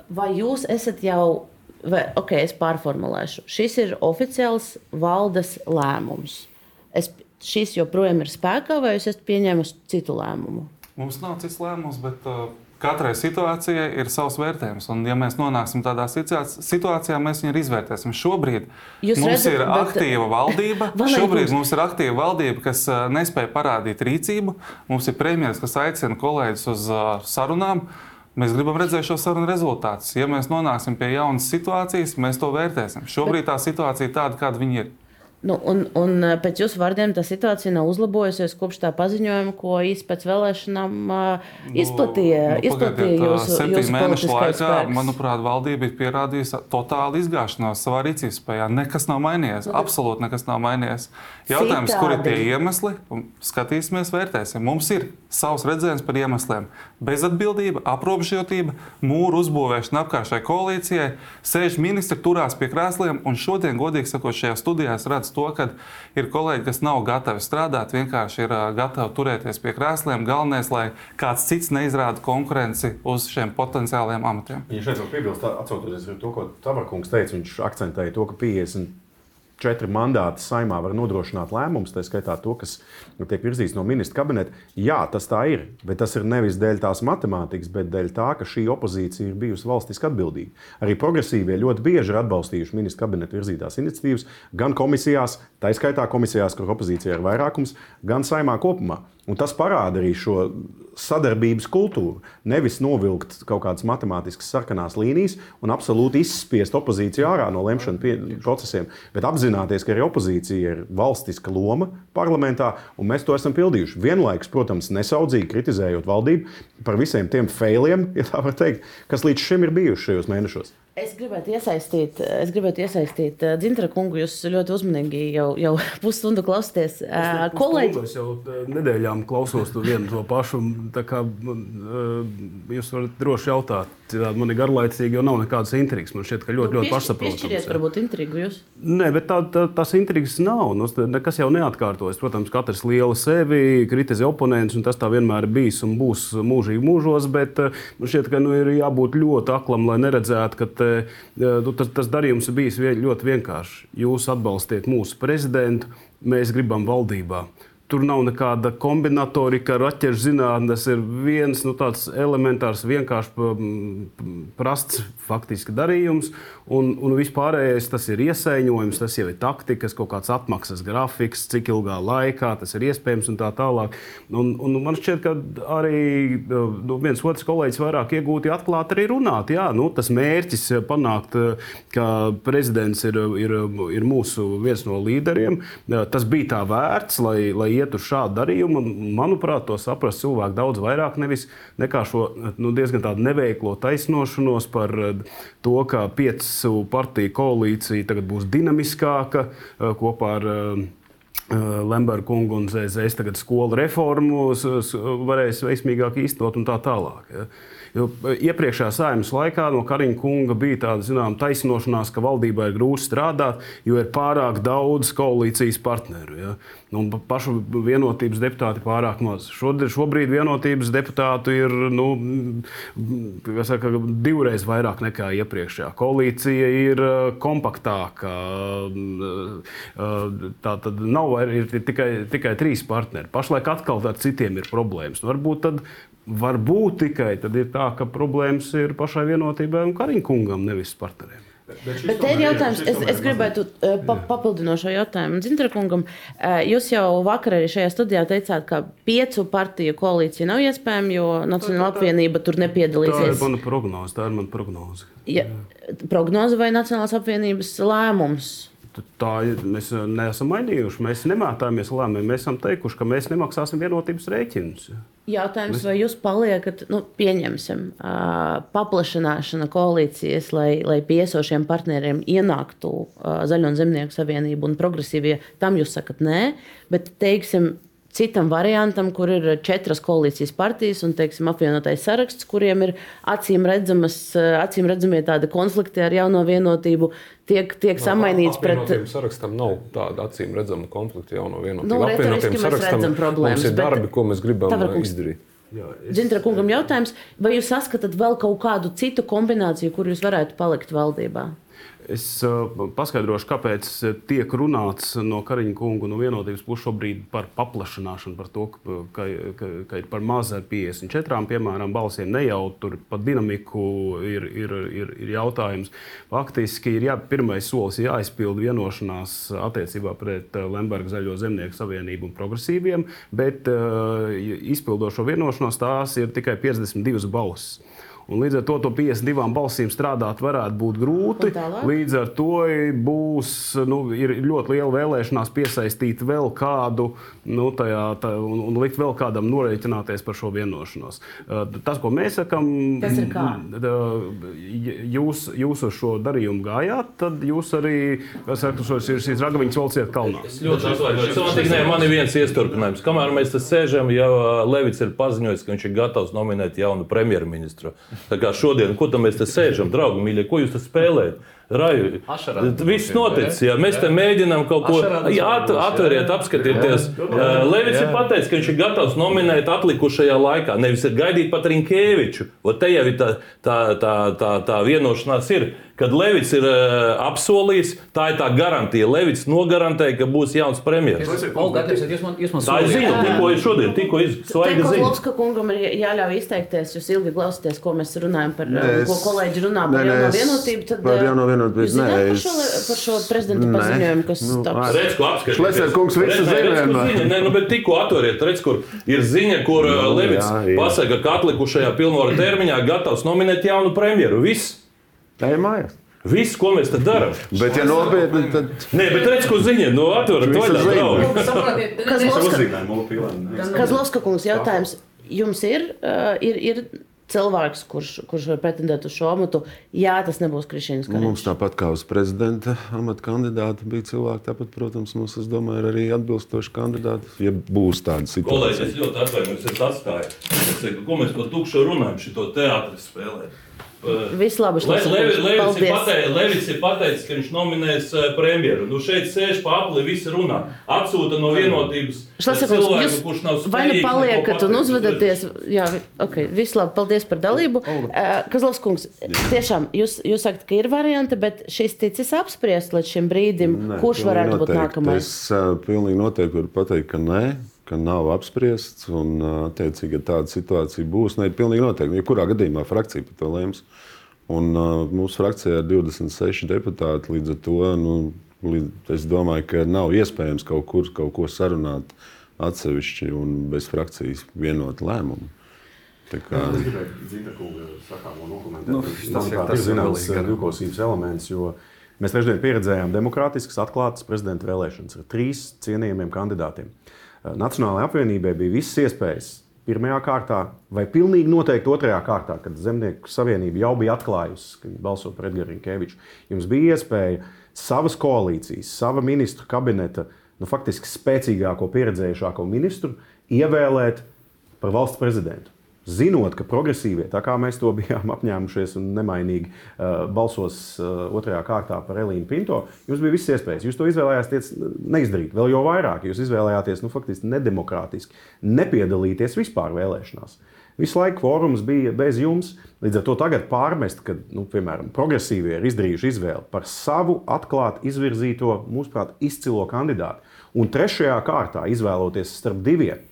Vai jūs esat jau, vai, ok, es pārformulēšu, šis ir oficiāls valdes lēmums. Es, šis joprojām ir spēkā, vai jūs esat pieņēmusi citu lēmumu? Mums nav cits lēmums, bet uh, Katrai situācijai ir savs vērtējums, un, ja mēs nonāksim tādā situācijā, mēs viņu izvērtēsim. Šobrīd Jūs mums redzat, ir aktīva bet... valdība. (laughs) Šobrīd mums ir aktīva valdība, kas uh, nespēja parādīt rīcību. Mums ir premjerministrs, kas aicina kolēģus uz uh, sarunām. Mēs gribam redzēt šo sarunu rezultātus. Ja mēs nonāksim pie jaunas situācijas, mēs to vērtēsim. Šobrīd tā situācija ir tāda, kāda viņa ir. Nu, un, un pēc jūsu vārdiem tā situācija nav uzlabojusies kopš tā paziņojuma, ko īstenībā pēc vēlēšanām uh, izplatīja. Nu, nu, izplatīja jūsu, jūsu mēnešu laikā, spēks. manuprāt, valdība ir pierādījusi totālu izgāšanos savā rīcības spējā. Nekas nav mainījies. Nu, Absolūti nekas nav mainījies. Jautājums, citādi. kur ir tie iemesli, skatīsimies, vērtēsim. Mums ir savs redzējums par iemesliem. Bezatbildība, aprobežotība, mūru uzbūvēšana apkārt šai koalīcijai, sēž ministri, turās pie krēsliem, un šodien, godīgi sakot, šajā studijā es redzu redz to, ka ir kolēģi, kas nav gatavi strādāt, vienkārši ir gatavi turēties pie krēsliem. Galvenais, lai kāds cits neizrāda konkurenci uz šiem potenciāliem amatiem. Ja šeit vēl piebilst, atcaucoties to, ko Tavarkungs teica, viņš akcentēja to, ka 50 četri mandāti saimā var nodrošināt lēmumus, tā skaitā to, kas tiek virzīts no ministra kabineta. Jā, tas tā ir, bet tas ir nevis dēļ tās matemātikas, bet dēļ tā, ka šī opozīcija ir bijusi valstiski atbildīga. Arī progresīvie ļoti bieži ir atbalstījuši ministra kabineta virzītās iniciatīvas gan komisijās, tā skaitā komisijās, kur opozīcija ir vairākums, gan saimā kopumā. Un tas parāda arī šo sadarbības kultūru. Nevis novilkt kaut kādas matemātiskas sarkanās līnijas un absolūti izspiest opozīciju ārā no lemšanas procesiem, bet apzināties, ka arī opozīcija ir valstiska loma parlamentā, un mēs to esam pildījuši. Vienlaikus, protams, nesaudzīgi kritizējot valdību par visiem tiem failiem, ja tā var teikt, kas līdz šim ir bijuši šajos mēnešos. Es gribētu iesaistīt, es gribētu iesaistīt uh, Dzintra kungu. Jūs ļoti uzmanīgi jau, jau (laughs) pusstundu klausāties. Uh, kolēģi, es jau nedēļām klausos to vienu to pašu. Kā, uh, jūs varat droši jautāt, Citādi man ir garlaicīgi, jo nav nekādas intrigas. Man šķiet, ka ļoti, nu, ļoti pašsaprotami. Piešķiriet, varbūt intrigu jūs? Nē, bet tā, tā, tās intrigas nav. Nu, nekas jau neatkārtojas. Protams, katrs liela sevi, kritizē oponents, un tas tā vienmēr ir bijis un būs mūžīgi mūžos. Bet eh, man šķiet, ka nu, ir jābūt ļoti aklam, lai neredzētu, ka eh, nu, tas, tas darījums ir bijis ļoti vienkāršs. Jūs atbalstiet mūsu prezidentu, mēs gribam valdībā. Tur nav nekāda kombinatorika, raķešu zinātnē. Tas ir viens nu, tāds elementārs, vienkāršs, prasts faktiski darījums. Un, un vispārējais tas ir iesaiņojums, tas jau ir taktikas, kaut kāds atmaksas grafiks, cik ilgā laikā tas ir iespējams un tā tālāk. Un, un man šķiet, ka arī nu, viens otrs kolēģis vairāk iegūti atklāt arī runāt. Jā, nu, tas mērķis panākt, ka prezidents ir, ir, ir mūsu viens no līderiem, tas bija tā vērts, lai, lai iet uz šādu darījumu. Un, manuprāt, to saprast cilvēki daudz vairāk nevis nekā šo nu, diezgan neveiklo taisnošanos par to, ka piecas visu partiju koalīcija tagad būs dinamiskāka eh, kopā ar eh, eh, Lemberga kungu un ZZS tagad skolu reformu varēs veiksmīgāk īstenot un tā tālāk. Ja. Jo iepriekšējā saimnes laikā no Kariņa kunga bija tāda zinām, taisnošanās, ka valdībai ir grūti strādāt, jo ir pārāk daudz koalīcijas partneru. Ja? Un pašu vienotības deputāti pārāk maz. Šodien, šobrīd vienotības deputātu ir nu, saka, divreiz vairāk nekā iepriekšējā. Koalīcija ir uh, kompaktāka. Uh, uh, tā tad nav ir tikai, tikai trīs partneri. Pašlaik atkal ar citiem ir problēmas. Nu, varbūt tad Varbūt tikai tad ir tā, ka problēmas ir pašai vienotībai un Kariņkungam, nevis partneriem. Bet te ir jautājums, es, es gribētu uh, pa, papildinošo jautājumu Zintarakungam. Uh, jūs jau vakar arī šajā studijā teicāt, ka piecu partiju koalīcija nav iespējama, jo Nacionāla apvienība tur nepiedalīsies. Tā ir mana prognoze. Tā ir mana prognoze. Ja, prognoze vai Nacionālās apvienības lēmums? Tā mēs neesam mainījuši. Mēs nemētāmies lēmumiem. Mēs esam teikuši, ka mēs nemaksāsim vienotības rēķinus. Jautājums, mēs... vai jūs paliekat, nu, pieņemsim, uh, paplašināšana koalīcijas, lai, lai piesošiem partneriem ienāktu uh, Zaļo un Zemnieku savienību un progresīvie, tam jūs sakat nē, bet, teiksim, citam variantam, kur ir četras koalīcijas partijas un teiksim, apvienotais saraksts, kuriem ir acīm, redzamas, acīm redzamie tādi konflikti ar jauno vienotību, tiek, tiek samainīts pret. Sarakstam nav tāda acīm redzama konflikta jauno vienotību. Nu, apvienotiem sarakstam mums ir darbi, ko mēs gribam kungs, izdarīt. Es... Zintra kungam jautājums, vai jūs saskatāt vēl kaut kādu citu kombināciju, kur jūs varētu palikt valdībā? Es uh, paskaidrošu, kāpēc tiek runāts no Kariņa kunga no vienotības puses šobrīd par paplašināšanu, par to, ka, ka, ka ir par maz ar 54, piemēram, balsīm. Ne jau tur par dinamiku ir, ir, ir, ir jautājums. Faktiski ir jā, pirmais solis jāizpild vienošanās attiecībā pret Lemberga Zaļo zemnieku savienību un progresīviem, bet uh, izpildot šo vienošanos, tās ir tikai 52 balsis. Un līdz ar to, to 52 balsīm strādāt varētu būt grūti. Līdz ar to būs nu, ļoti liela vēlēšanās piesaistīt vēl kādu, nu, tajā, tā, un, un likt vēl kādam norēķināties par šo vienošanos. Tas, ko mēs sakām, jūs, jūs uz šo darījumu gājāt, tad jūs arī esat šīs ragaviņas valciet kalnā. Es ļoti atvainojos. Man ir viens iesturpinājums. Kamēr mēs te sēžam, jau Levits ir paziņojis, ka viņš ir gatavs nominēt jaunu premjerministru. Tā kā šodien, ko tam mēs te sēžam, draugi, mīļie, ko jūs te spēlējat? Raju. Viss noticis. Jā. Mēs te mēģinām kaut ko at, atveriet, apskatieties. Levits ir pateicis, ka viņš ir gatavs nominēt atlikušajā laikā. Nevis ir gaidīt pat Rinkēviču. O te jau ir tā, tā, tā, tā, tā vienošanās. Ir. Kad Levits ir uh, apsolījis, tā ir tā garantija. Levits nogarantēja, ka būs jauns premjerministrs. Tā ir ziņa, tikko ir šodien, tikko izsvaiga ziņa. Koloska kungam ir jāļauj izteikties, jūs ilgi klausāties, ko mēs runājam par, nē, es, ko kolēģi runā par jauno vienotību. Tad, par jauno vienotību, nē, par, šo, par šo prezidenta paziņojumu, kas nu, taps. Redz, ko apskatīt. Šleser kungs visu zina. Nē, nu, bet tikko atveriet, redz, kur ir ziņa, kur nu, Levits jā, jā. pasaka, ka atlikušajā pilnvaru termiņā gatavs nominēt jaunu premjeru. Viss. Ej mājās. Viss, ko mēs te darām. Bet, ja nopietni, tad. Nē, bet redz, ko ziņa no atveras vaļā. Kazlovska kungs jautājums. Jums ir, ir, ir cilvēks, kurš, kurš var pretendēt uz šo amatu, ja tas nebūs Krišņins. Mums tāpat kā uz prezidenta amata kandidāta bija cilvēki, tāpat, protams, mums, es domāju, ir arī atbilstoši kandidāti, ja būs tāda situācija. Kolēģis, es ļoti atvainojos, es atstāju. Ko mēs par tukšu runājam, šito teātri spēlēt? Viss labi. Le, Le, Levits, ir pateicis, Levits ir pateicis, ka viņš nominēs premjeru. Nu, šeit sēž pa apli, visi runā. Atsūta no vienotības cilvēku, kurš nav spējīgs. Vai nu paliekat un uzvedaties? Jā, ok, viss labi. Paldies par dalību. Uh, Kazlavs kungs, tiešām jūs, jūs sakat, ka ir varianti, bet šis ticis apspriests līdz šim brīdim, nē, kurš varētu noteikti. būt nākamais? Es uh, pilnīgi noteikti varu pateikt, ka nē ka nav apspriests. Un, attiecīgi, ja tāda situācija būs, ne, pilnīgi noteikti. Jebkurā ja gadījumā frakcija par to lems. Un, uh, mūsu frakcijā ir 26 deputāti. Līdz ar to nu, līdz, es domāju, ka nav iespējams kaut kur kaut ko sarunāt atsevišķi un bez frakcijas vienot lēmumu. Tā kā... Es gribēju dokumentēt. Nu, tas ir tas zināms divkosības elements, jo mēs trešdien pieredzējām demokrātiskas, atklātas prezidenta vēlēšanas ar trīs cienījamiem kandidātiem. Nacionālajai apvienībai bija visas iespējas pirmajā kārtā, vai pilnīgi noteikti otrajā kārtā, kad Zemnieku savienība jau bija atklājusi, ka viņi balso par Edgars Rinkeviču. Jums bija iespēja savas koalīcijas, sava ministru kabineta, nu, faktiski spēcīgāko, pieredzējušāko ministru ievēlēt par valsts prezidentu zinot, ka progresīvie, tā kā mēs to (laughs) bijām apņēmušies un nemainīgi uh, balsos uh, otrajā kārtā par Elīnu Pinto, jums bija visas iespējas. Jūs to izvēlējāties neizdarīt, vēl jau vairāk. Jūs izvēlējāties nu, faktiski nedemokrātiski, nepiedalīties vispār vēlēšanās. Visu laiku kvorums bija bez jums. Līdz ar to tagad pārmest, ka, nu, piemēram, progresīvie ir izdarījuši izvēli par savu atklāti izvirzīto, mūsuprāt, izcilo kandidātu. Un trešajā kārtā izvēloties starp diviem,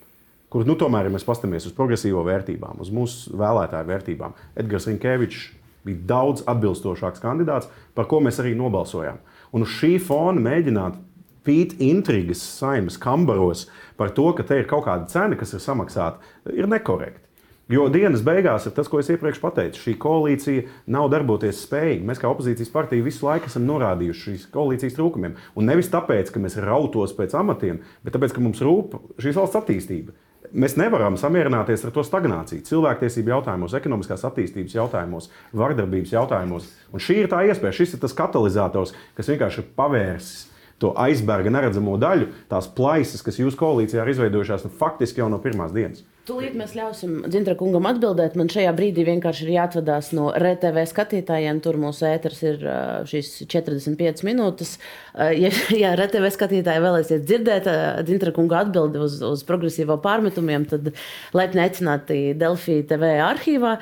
kur nu, tomēr, ja mēs paskatāmies uz progresīvo vērtībām, uz mūsu vēlētāju vērtībām, Edgars Rinkevičs bija daudz atbilstošāks kandidāts, par ko mēs arī nobalsojām. Un uz šī fona mēģināt pīt intrigas saimnes kambaros par to, ka te ir kaut kāda cena, kas ir samaksāta, ir nekorekti. Jo dienas beigās ir tas, ko es iepriekš pateicu. Šī koalīcija nav darboties spējīga. Mēs kā opozīcijas partija visu laiku esam norādījuši šīs koalīcijas trūkumiem. Un nevis tāpēc, ka mēs rautos pēc amatiem, bet tāpēc, ka mums rūp šīs valsts attīstība. Mēs nevaram samierināties ar to stagnāciju. Cilvēktiesību jautājumos, ekonomiskās attīstības jautājumos, vardarbības jautājumos. Un šī ir tā iespēja, šis ir tas katalizators, kas vienkārši ir pavērsis to aizberga neredzamo daļu, tās plaisas, kas jūsu koalīcijā ir izveidojušās nu, faktiski jau no pirmās dienas. Tūlīt mēs ļausim Dzintra kungam atbildēt. Man šajā brīdī vienkārši ir jāatvadās no RTV skatītājiem. Tur mūsu ēters ir šīs 45 minūtes. Ja, ja RTV skatītāji vēlēsies dzirdēt Dzintra kunga atbildi uz, uz progresīvo pārmetumiem, tad laipni aicināti Delfī TV arhīvā.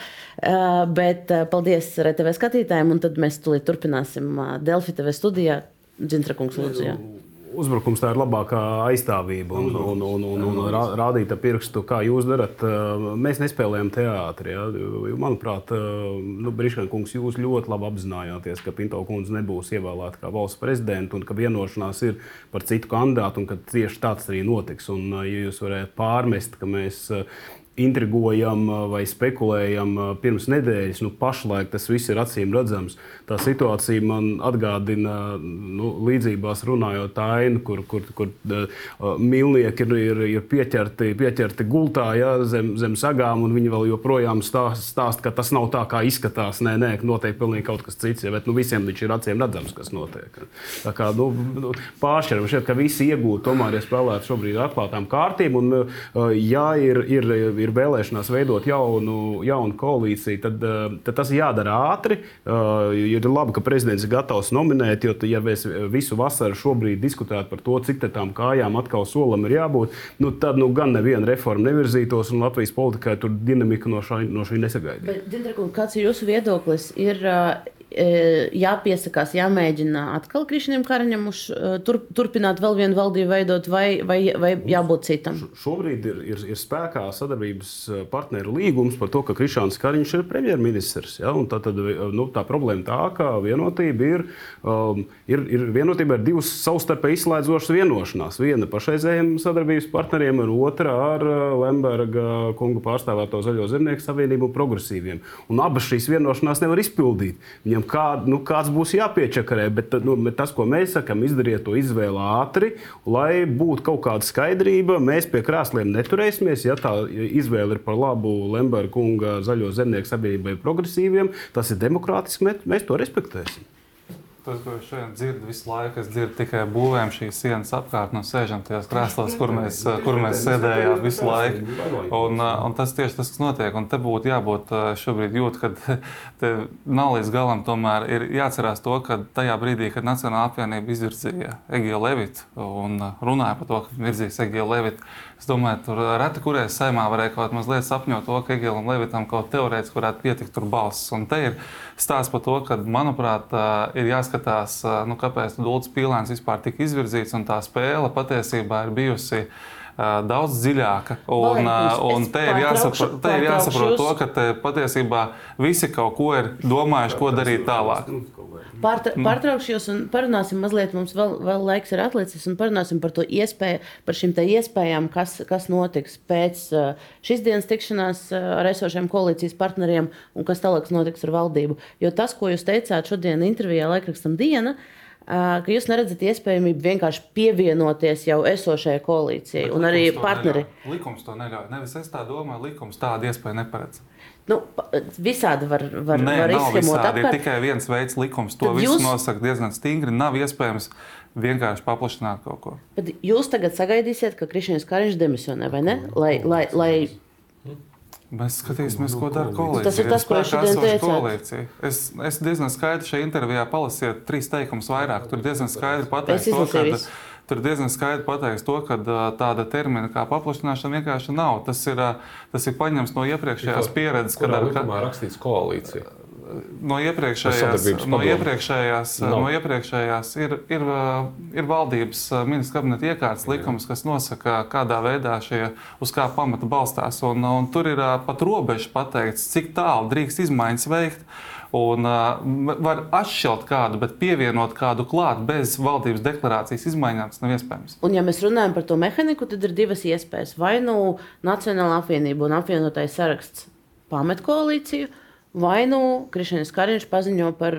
Bet paldies RTV skatītājiem, un tad mēs tūlīt turpināsim Delfī TV studijā. Dzintra kungs, lūdzu. Jā uzbrukums tā ir labākā aizstāvība un, un, un, un, un rādīt ar pirkstu, kā jūs darat. Mēs nespēlējam teātrī. Ja? Manuprāt, nu, Briškana kungs, jūs ļoti labi apzinājāties, ka Pinto kundze nebūs ievēlēta kā valsts prezidenta un ka vienošanās ir par citu kandidātu un ka tieši tāds arī notiks. Un, ja jūs varētu pārmest, ka mēs intrigojam vai spekulējam pirms nedēļas. Nu, pašlaik tas viss ir acīm redzams. Tā situācija man atgādina nu, līdzībās runājot ainu, kur, kur, kur uh, milnieki ir, ir, ir pieķerti, pieķerti gultā ja, zem, zem sagām, un viņi vēl joprojām stāsta, stāst, ka tas nav tā, kā izskatās. Nē, nē, notiek pilnīgi kaut kas cits. Ja, bet nu, visiem taču ir acīm redzams, kas notiek. Tā kā nu, nu, pāršķiram šeit, ka visi iegūti tomēr ir spēlēti šobrīd atklātām kārtīm. Un, uh, ja ir, ir, ir vēlēšanās veidot jaunu, jaunu koalīciju, tad, uh, tad tas jādara ātri. Ir labi, ka prezidents ir gatavs nominēt, jo, ja mēs visu vasaru šobrīd diskutētu par to, cik tām kājām atkal solam ir jābūt, nu, tad nu, gan neviena reforma nevirzītos, un Latvijas politikai tur dinamika no, šā, no šī nesagaidīja. Kāds ir jūsu viedoklis? Ir, E, jāpiesakās, jāmēģina atkal Krišņiem Karaņam uz, tur, turpināt vēl vienu valdību veidot, vai, vai, vai jābūt citam? Šobrīd ir, ir, ir spēkā sadarbības partneru līgums par to, ka Krišņāns Kariņš ir premjerministrs. Ja? Tā, tad, nu, tā problēma tā, ka vienotība ir, um, ir, ir vienotība ar divas savstarpēji izslēdzošas vienošanās. Viena pašreizējiem sadarbības partneriem, un otra ar Lemberga kungu pārstāvēto Zaļo zemnieku savienību un progresīviem. Un abas šīs vienošanās nevar izpildīt. Viņam kā, nu, kāds būs jāpiečakarē. Bet, nu, bet tas, ko mēs sakām, izdariet to izvēli ātri, lai būtu kaut kāda skaidrība. Mēs pie krāsliem neturēsimies. Ja tā izvēle ir par labu Lemberga kunga zaļo zemnieku sabiedrībai progresīviem, tas ir demokrātiski, mēs to respektēsim. Tas, ko es šodien dzirdu visu laiku, es dzirdu tikai būvēm šīs sienas apkārt, no sēžam tajās krēslās, kur mēs, kur mēs sēdējām visu laiku. Un, un tas tieši tas, kas notiek. Un te būtu jābūt šobrīd jūt, ka (laughs) te nav līdz galam tomēr ir jāatcerās to, ka tajā brīdī, kad Nacionāla apvienība izvirzīja Egiju Levitu un runāja par to, ka virzīs Egiju Levitu, Es domāju, tur reti kurēs saimā varēja kaut mazliet sapņot to, ka Egilam Levitam kaut teorētiski varētu pietikt tur balss. Un te ir stāsts par to, ka, manuprāt, ir jāskatās, nu, kāpēc Dulcis Pīlēns vispār tika izvirzīts un tā spēle patiesībā ir bijusi daudz dziļāka. Un, Valēkums, un te, ir jāsaprot, te ir jāsaprot to, ka patiesībā visi kaut ko ir domājuši, ko darīt tālāk. Pārtra, mm. pārtraukšu jūs un parunāsim mazliet, mums vēl, vēl laiks ir atlicis, un parunāsim par to iespēju, par šīm iespējām, kas, kas notiks pēc šīs dienas tikšanās ar esošiem koalīcijas partneriem un kas tālāk notiks ar valdību. Jo tas, ko jūs teicāt šodien intervijā laikrakstam Diena, uh, ka jūs neredzat iespējamību vienkārši pievienoties jau esošajai koalīcijai Bet un arī partneri. Neļauj. Likums to neļauj. Nevis es tā domāju, likums tādu iespēju neparedz. Nu, visādi var, var, Nē, var izskemot. Apkārt. Ir tikai viens veids, likums. To Tad visu jūs... nosaka diezgan stingri. Nav iespējams vienkārši paplašināt kaut ko. Bet jūs tagad sagaidīsiet, ka Krišņevs Kariņš demisionē, vai ne? Lai, lai, lai... Mēs skatīsimies, ko dara koalīcija. Tas ir tas, ko es šodien teicu. Es, es diezgan skaidri šajā intervijā palasīju trīs teikumus vairāk. Tur diezgan skaidri pateicis to, ka Tur diezgan skaidri pateiks to, ka tāda termina kā paplašināšana vienkārši nav. Tas ir, tas ir paņemts no iepriekšējās pieredzes, kad ar rakstīts koalīcija. No iepriekšējās, no iepriekšējās, no. no iepriekšējās ir, ir, ir valdības ministra kabineta iekārtas likums, kas nosaka, kādā veidā šie uz kā pamata balstās. Un, un tur ir pat robeža pateikts, cik tālu drīkst izmaiņas veikt. Un uh, var atšķirt kādu, bet pievienot kādu klāt bez valdības deklarācijas izmaiņām, tas nav iespējams. Un, ja mēs runājam par to mehāniku, tad ir divas iespējas. Vai nu Nacionāla apvienība un apvienotais saraksts pamet koalīciju, vai nu Krišņevs Kariņš paziņo par,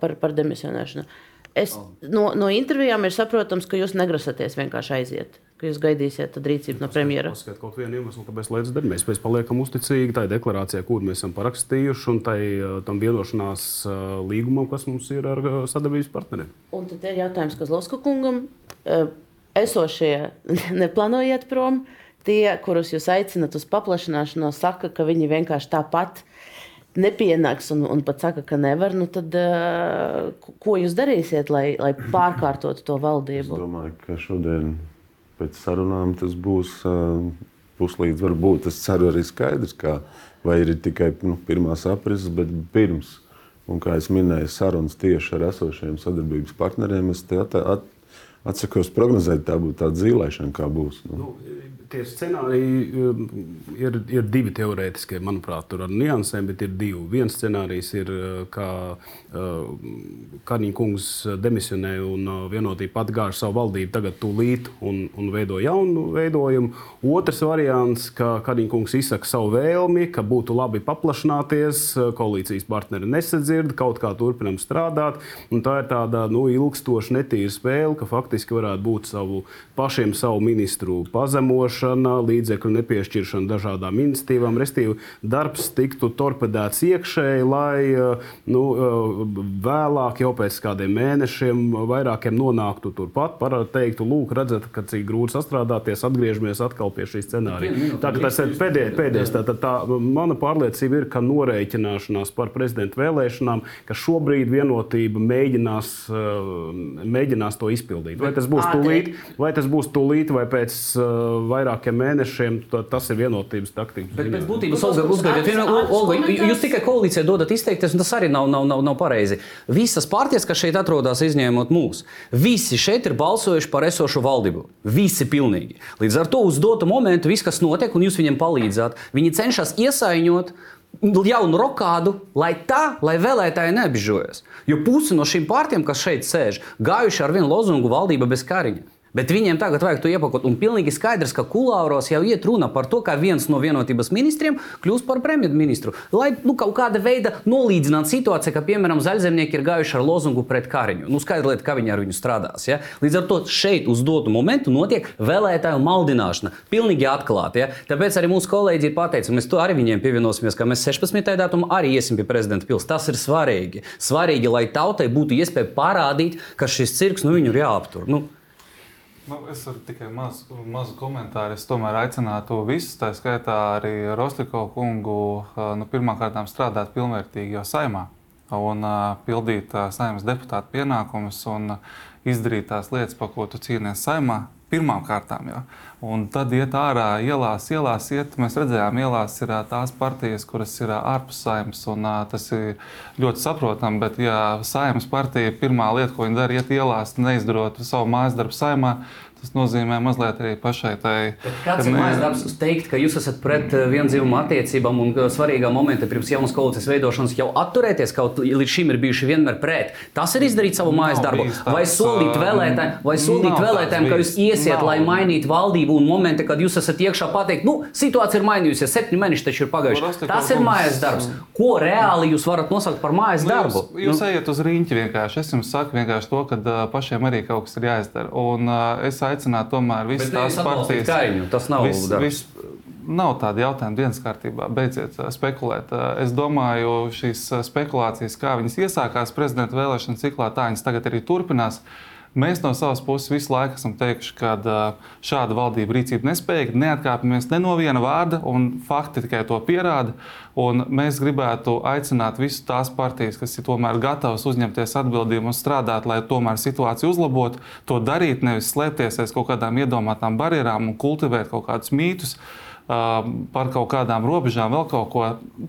par, par demisionēšanu. Es, no, no intervijām ir saprotams, ka jūs negrasaties vienkārši aiziet ka jūs gaidīsiet rīcību no premjera? Paskatīt kaut vienu iemeslu, kāpēc lietas darīt. Mēs, mēs paliekam uzticīgi tai deklarācijai, kur mēs esam parakstījuši, un tai, tam vienošanās līgumam, kas mums ir ar sadarbības partneriem. Un tad ir jautājums Kazlovska kungam. Esošie (laughs) neplānojiet prom. Tie, kurus jūs aicinat uz paplašināšanos, saka, ka viņi vienkārši tāpat nepienāks un, un pat saka, ka nevar, nu tad ko jūs darīsiet, lai, lai pārkārtotu to valdību? Es domāju, ka šodien pēc sarunām tas būs puslīdz, varbūt tas ceru arī skaidrs, kā, vai ir tikai nu, pirmās aprises, bet pirms. Un, kā jau minēju, sarunas tieši ar esošiem sadarbības partneriem, es te at, at, atsakos prognozēt, tā būtu tāda zīmēšana, kā būs. Nu. Nu, tie scenāriji um, ir, ir divi teorētiskie, manuprāt, tur ar niansēm, bet ir divi. Viens scenārijs ir, uh, ka Karņģa kungs demisionē un vienotība atgāž savu valdību tagad tūlīt un, un veido jaunu veidojumu. Otrs variants, ka Karņģa kungs izsaka savu vēlmi, ka būtu labi paplašināties, koalīcijas partneri nesadzird, kaut kā turpinam strādāt. Tā ir tāda nu, ilgstoša, netīra spēle, ka faktiski varētu būt savu, pašiem savu ministru izmantošana, līdzekļu nepiešķiršana dažādām iniciatīvām, respektīvi, darbs tiktu torpedēts iekšēji, lai nu, vēlāk, jau pēc kādiem mēnešiem, vairākiem nonāktu turpat, teiktu, lūk, redzat, ka cik grūti sastrādāties, atgriežamies atkal pie šī scenārija. Tā, tas ir pēdējais, pēdējais tā, tā, tā, mana pārliecība ir, ka norēķināšanās par prezidenta vēlēšanām, ka šobrīd vienotība mēģinās, eh, mēģinās to izpildīt. Vai tas būs tūlīt, vai tas būs tūlīt, vai pēc vairāk vairākiem mēnešiem, tas ir vienotības taktika. Bet pēc būtības, Olga, uzgaidiet, Olga, jūs tikai koalīcijai dodat izteikties, un tas arī nav, nav, nav, nav pareizi. Visas partijas, kas šeit atrodas, izņemot mūs, visi šeit ir balsojuši par esošu valdību. Visi pilnīgi. Līdz ar to uz dotu momentu viss, kas notiek, un jūs viņiem palīdzat, viņi cenšas iesaiņot jaunu rokādu, lai tā, lai vēlētāji neapbižojas. Jo pusi no šīm partijām, kas šeit sēž, gājuši ar vienu lozungu valdība bez kariņa. Bet viņiem tagad vajag to iepakot. Un pilnīgi skaidrs, ka kulāros jau iet runa par to, ka viens no vienotības ministriem kļūs par premjerministru. Lai nu, kaut kāda veida nolīdzinātu situāciju, ka, piemēram, zaļzemnieki ir gājuši ar lozungu pret Kariņu. Nu, skaidrs, lieta, ka viņi ar viņu strādās. Ja? Līdz ar to šeit uz dotu momentu notiek vēlētāju maldināšana. Pilnīgi atklāti. Ja? Tāpēc arī mūsu kolēģi ir pateicis, mēs to arī viņiem pievienosimies, ka mēs 16. datumā arī iesim pie prezidenta pils. Tas ir svarīgi. Svarīgi, lai tautai būtu iespēja parādīt, ka šis cirks nu, viņu ir jāaptur. Nu, Nu, es varu tikai mazu, mazu komentāru. Es tomēr aicinātu visus, tā skaitā arī Rostikovu kungu, nu, pirmkārt strādāt pilnvērtīgi jau saimā un uh, pildīt uh, saimnes deputāta pienākumus un uh, izdarīt tās lietas, par ko tu cīnies saimā. Pirmām kārtām jau. Un tad iet ārā, ielās, ielās iet. Mēs redzējām, ielās ir tās partijas, kuras ir ārpus saimnes. Tas ir ļoti saprotami. Bet, ja saimnes partija pirmā lieta, ko viņi dara, iet ielās, neizdarot savu mājas darbu saimā, Tas nozīmē mazliet arī pašai tai. Kāds ir mājas darbs teikt, ka jūs esat pret eh, vienzīvumu attiecībām un svarīgā momentā pirms jaunas koalīcijas veidošanas jau atturēties, kaut līdz šim ir bijuši vienmēr pret. Tas ir izdarīt savu mājas darbu. Vai solīt vēlētājiem, vai solīt vēlētājiem ka jūs iesiet, nav. lai mainītu valdību un momentā, kad jūs esat iekšā pateikt, nu, situācija ir mainījusies, septiņi mēneši taču ir pagājuši. Tas ir mājas darbs. Ko reāli jūs varat nosaukt par mājas nu, darbu? Jūs, jūs nu. ejat uz rīņķi vienkārši. Es jums saku vienkārši to, ka uh, pašiem arī kaut kas ir jāizdara. Un, uh, aicināt tomēr visas tās partijas. Kaimiņu, tas nav vis, vis, nav tāda jautājuma dienas kārtībā. Beidziet spekulēt. Es domāju, šīs spekulācijas, kā viņas iesākās prezidenta vēlēšana ciklā, tā viņas tagad arī turpinās. Mēs no savas puses visu laiku esam teikuši, ka šāda valdība rīcība nespējīga, neatkāpjamies ne no viena vārda, un fakti tikai to pierāda. Un mēs gribētu aicināt visas tās partijas, kas ir tomēr gatavas uzņemties atbildību un strādāt, lai tomēr situāciju uzlabotu, to darīt, nevis slēpties aiz kaut kādām iedomātām barjerām un kultivēt kaut kādus mītus. Par kaut kādām robežām, vēl kaut ko.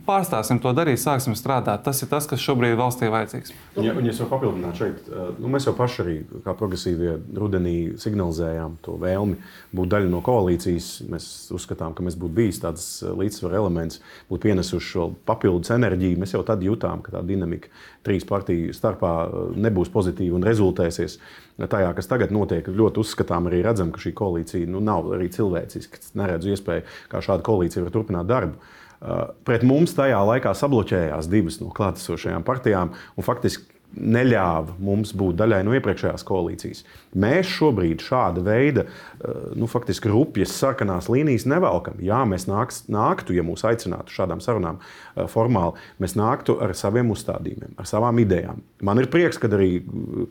Pārstāsim to darīt, sāksim strādāt. Tas ir tas, kas šobrīd valstī vajadzīgs. Ja, un, es varu papildināt šeit, nu, mēs jau paši arī kā progresīvie rudenī signalizējām to vēlmi būt daļa no koalīcijas. Mēs uzskatām, ka mēs būtu bijis tāds līdzsvara elements, būtu pienesuši šo papildus enerģiju. Mēs jau tad jutām, ka tā dinamika trīs partiju starpā nebūs pozitīva un rezultēsies tajā, kas tagad notiek, ļoti uzskatām, arī redzam, ka šī koalīcija nu, nav arī cilvēciska. Neredzu iespēju, kā šāda koalīcija var turpināt darbu. Uh, pret mums tajā laikā sabloķējās divas no klātesošajām partijām, un faktiski neļāva mums būt daļai no iepriekšējās koalīcijas. Mēs šobrīd šāda veida, eh, nu, faktiski rupjas sarkanās līnijas nevelkam. Jā, mēs nāks, nāktu, ja mūs aicinātu šādām sarunām eh, formāli, mēs nāktu ar saviem uzstādījumiem, ar savām idejām. Man ir prieks, ka arī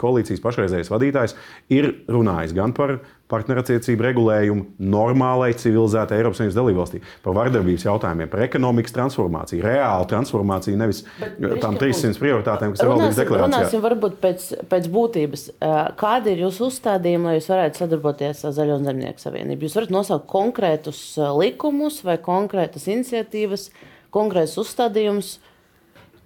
koalīcijas pašreizējais vadītājs ir runājis gan par partnerattiecību regulējumu normālai, civilizētai Eiropas Savienības dalībvalstī, par vardarbības jautājumiem, par ekonomikas transformāciju, reālu transformāciju, nevis Bet, tām 300 prioritātēm, kas ir valdības deklarācijā. Runāsim varbūt pēc, pēc būtības. Kādi ir jūsu uzstādījumi, lai jūs varētu sadarboties ar Zaļo Zemnieku savienību? Jūs varat nosaukt konkrētus likumus vai konkrētas iniciatīvas, konkrētus uzstādījumus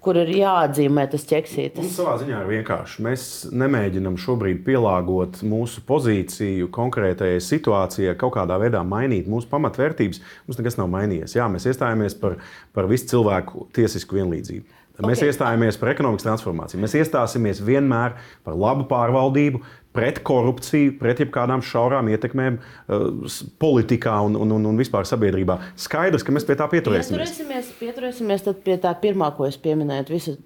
kur ir jāatzīmē tas ķeksītis? Mums savā ziņā ir vienkārši. Mēs nemēģinām šobrīd pielāgot mūsu pozīciju konkrētajai situācijai, kaut kādā veidā mainīt mūsu pamatvērtības. Mums nekas nav mainījies. Jā, mēs iestājāmies par, par visu cilvēku tiesisku vienlīdzību. Mēs okay. iestājāmies par ekonomikas transformāciju. Mēs iestāsimies vienmēr par labu pārvaldību, pret korupciju, pret jebkādām šaurām ietekmēm uh, politikā un, un, un, un vispār sabiedrībā. Skaidrs, ka mēs pie tā pieturēsimies. Pieturēsimies, pieturēsimies pie tā pirmā, ko es pieminēju, visu